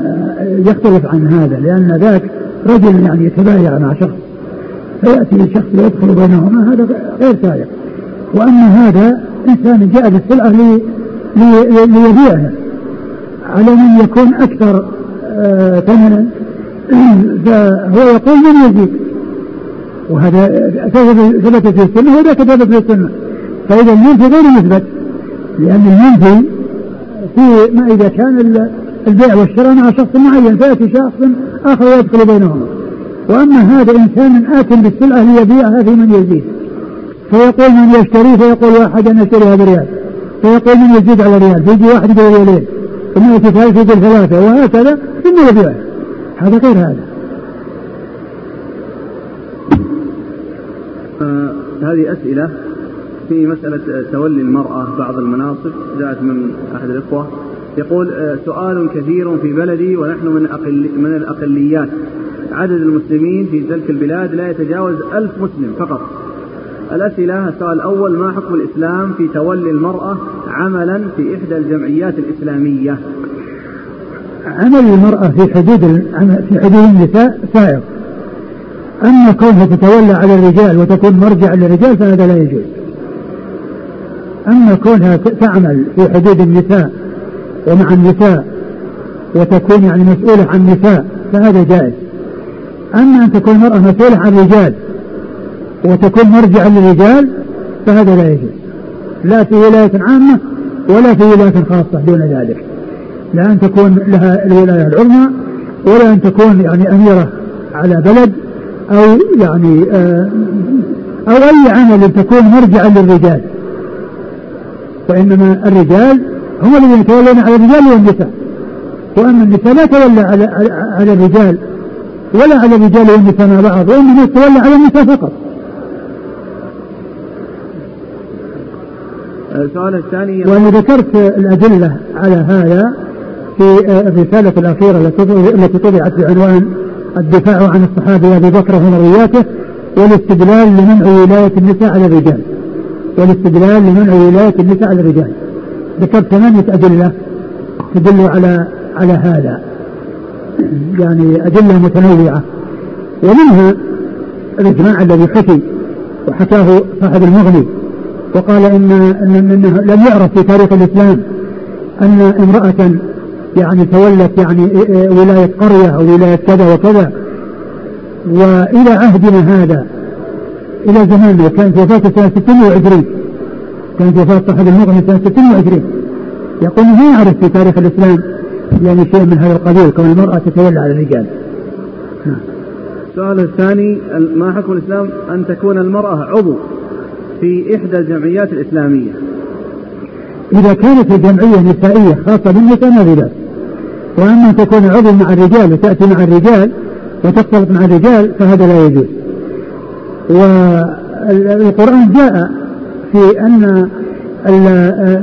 Speaker 2: يختلف عن هذا لأن ذاك رجل يعني يتبايع مع شخص فيأتي شخص ويدخل بينهما هذا غير سائق. وأما هذا إنسان جاء بالسلعة ليبيعها على من يكون أكثر ثمنا. فهو يقول من يزيد وهذا ثبت في السنة وذاك ثبت في السنة. فإذا المنفي غير مثبت لأن المنفي في ما إذا كان البيع والشراء مع شخص معين فيأتي شخص آخر ويدخل بينهما. وأما هذا إنسان آت بالسلعة ليبيعها في من يزيد فيقول من يشتري فيقول واحد أنا أشتريها بريال فيقول من يزيد على ريال فيجي واحد يقول ريالين ثم يأتي ثالث يقول ثلاثة وهكذا ثم يبيعها هذا غير هذا.
Speaker 1: آه هذه أسئلة في مسألة تولي المرأة بعض المناصب جاءت من أحد الإخوة. يقول آه سؤال كثير في بلدي ونحن من أقل من الأقليات. عدد المسلمين في تلك البلاد لا يتجاوز ألف مسلم فقط. الأسئلة السؤال الأول ما حكم الإسلام في تولي المرأة عملا في إحدى الجمعيات الإسلامية؟
Speaker 2: عمل المرأة في حدود في حدود النساء سائر أما كونها تتولى على الرجال وتكون مرجع للرجال فهذا لا يجوز. أما كونها تعمل في حدود النساء ومع النساء وتكون يعني مسؤولة عن النساء فهذا جائز. أما أن تكون المرأة مسؤولة عن الرجال وتكون مرجعا للرجال فهذا لا يجوز. لا في ولاية عامة ولا في ولاية خاصة دون ذلك. لا أن تكون لها الولاية العظمى ولا أن تكون يعني أميرة على بلد أو يعني آه أو أي عمل تكون مرجعا للرجال. وإنما الرجال هم الذين يتولون على الرجال والنساء. وأما النساء لا تولى على, على الرجال ولا على الرجال والنساء مع بعض وإنما تولى على النساء فقط.
Speaker 1: السؤال الثاني
Speaker 2: وأنا ذكرت الأدلة على هذا. في الرسالة الأخيرة التي طبعت بعنوان الدفاع عن الصحابة أبي بكر ومروياته والاستدلال لمنع ولاية النساء على الرجال. والاستدلال لمنع ولاية النساء على الرجال. ذكرت ثمانية أدلة تدل على على هذا. يعني أدلة متنوعة. ومنها الإجماع الذي حكي وحكاه صاحب المغني وقال إن, إن إنه لم يعرف في تاريخ الإسلام أن امرأة يعني تولت يعني ولاية قرية أو ولاية كذا وكذا. وإلى عهدنا هذا إلى زماننا كانت وفاته سنة 26 كانت وفاة صاحب المغني سنة 26 يقول ما يعرف في تاريخ الإسلام يعني شيء من هذا القبيل كون المرأة تتولى على الرجال.
Speaker 1: السؤال الثاني ما حكم الإسلام؟ أن تكون المرأة عضو في إحدى الجمعيات الإسلامية.
Speaker 2: إذا كانت الجمعية نسائية خاصة بالنساء ما في بأس وأما أن تكون عضو مع الرجال وتأتي مع الرجال وتختلط مع الرجال فهذا لا يجوز. والقرآن جاء في أن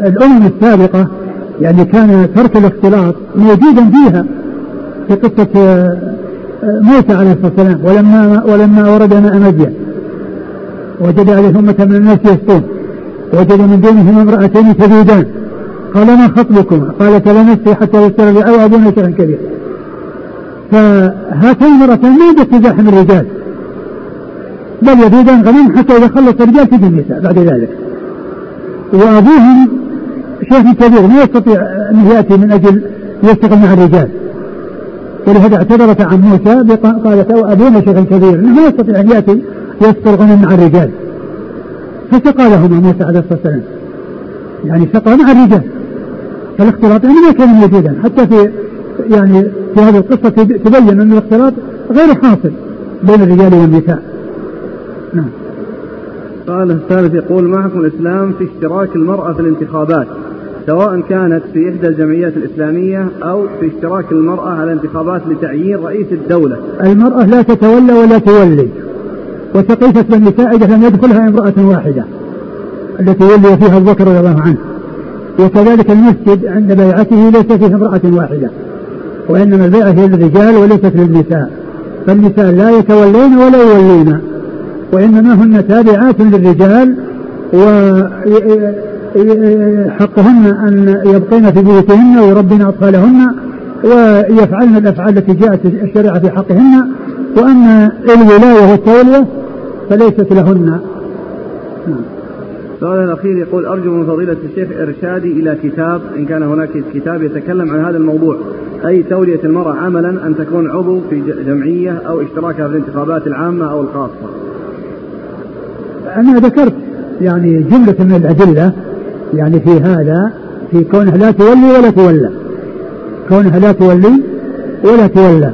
Speaker 2: الأمم السابقة يعني كان ترك الاختلاط موجودا فيها في قصة موسى عليه الصلاة والسلام. ولما ولما ورد ماء مدين وجد عليه أمة من الناس يسقون وجد من دونهم امرأتين تذودان. قال ما خطبكما قالت لا نسقي حتى يسر الرعاء وابونا شيئا كبير. فهاتين المرأتين ما يجب تزاحم الرجال. بل يذودان غنم حتى إذا خلص الرجال تجي النساء بعد ذلك. وأبوهم شيخ كبير ما يستطيع أن يأتي من أجل يشتغل مع الرجال. ولهذا اعتذرت عن موسى قالت أبونا شيخ كبير ما يستطيع أن يأتي يشتغل مع الرجال. فسقى لهما موسى عليه الصلاة والسلام. يعني سقى مع الرجال. فالاختلاط يعني ما كان موجودا حتى في يعني في هذه القصة تبين أن الاختلاط غير حاصل بين الرجال والنساء.
Speaker 1: نعم. قال الثالث يقول ما حكم الإسلام في اشتراك المرأة في الانتخابات سواء كانت في إحدى الجمعيات الإسلامية أو في اشتراك المرأة على انتخابات لتعيين رئيس الدولة.
Speaker 2: المرأة لا تتولى ولا تولي وسقيفة بني ساعدة لم يدخلها امرأة واحدة التي ولي فيها بكر رضي الله عنه. وكذلك المسجد عند بيعته ليس فيه امرأة واحدة وإنما البيعة هي للرجال وليست للنساء. فالنساء لا يتولين ولا يولين وإنما هن تابعات للرجال وحقهن أن يبقين في بيوتهن ويربين أطفالهن ويفعلن الأفعال التي جاءت الشريعة في حقهن. وأن الولاية والتولية فليست لهن.
Speaker 1: السؤال الأخير يقول أرجو من فضيلة الشيخ إرشادي إلى كتاب إن كان هناك كتاب يتكلم عن هذا الموضوع أي تولية المرأة عملا أن تكون عضو في جمعية أو اشتراكها في الانتخابات العامة أو الخاصة.
Speaker 2: أنا ذكرت يعني جملة من الأدلة يعني في هذا في كونها لا تولي ولا تولى. كونها لا تولي ولا تولى.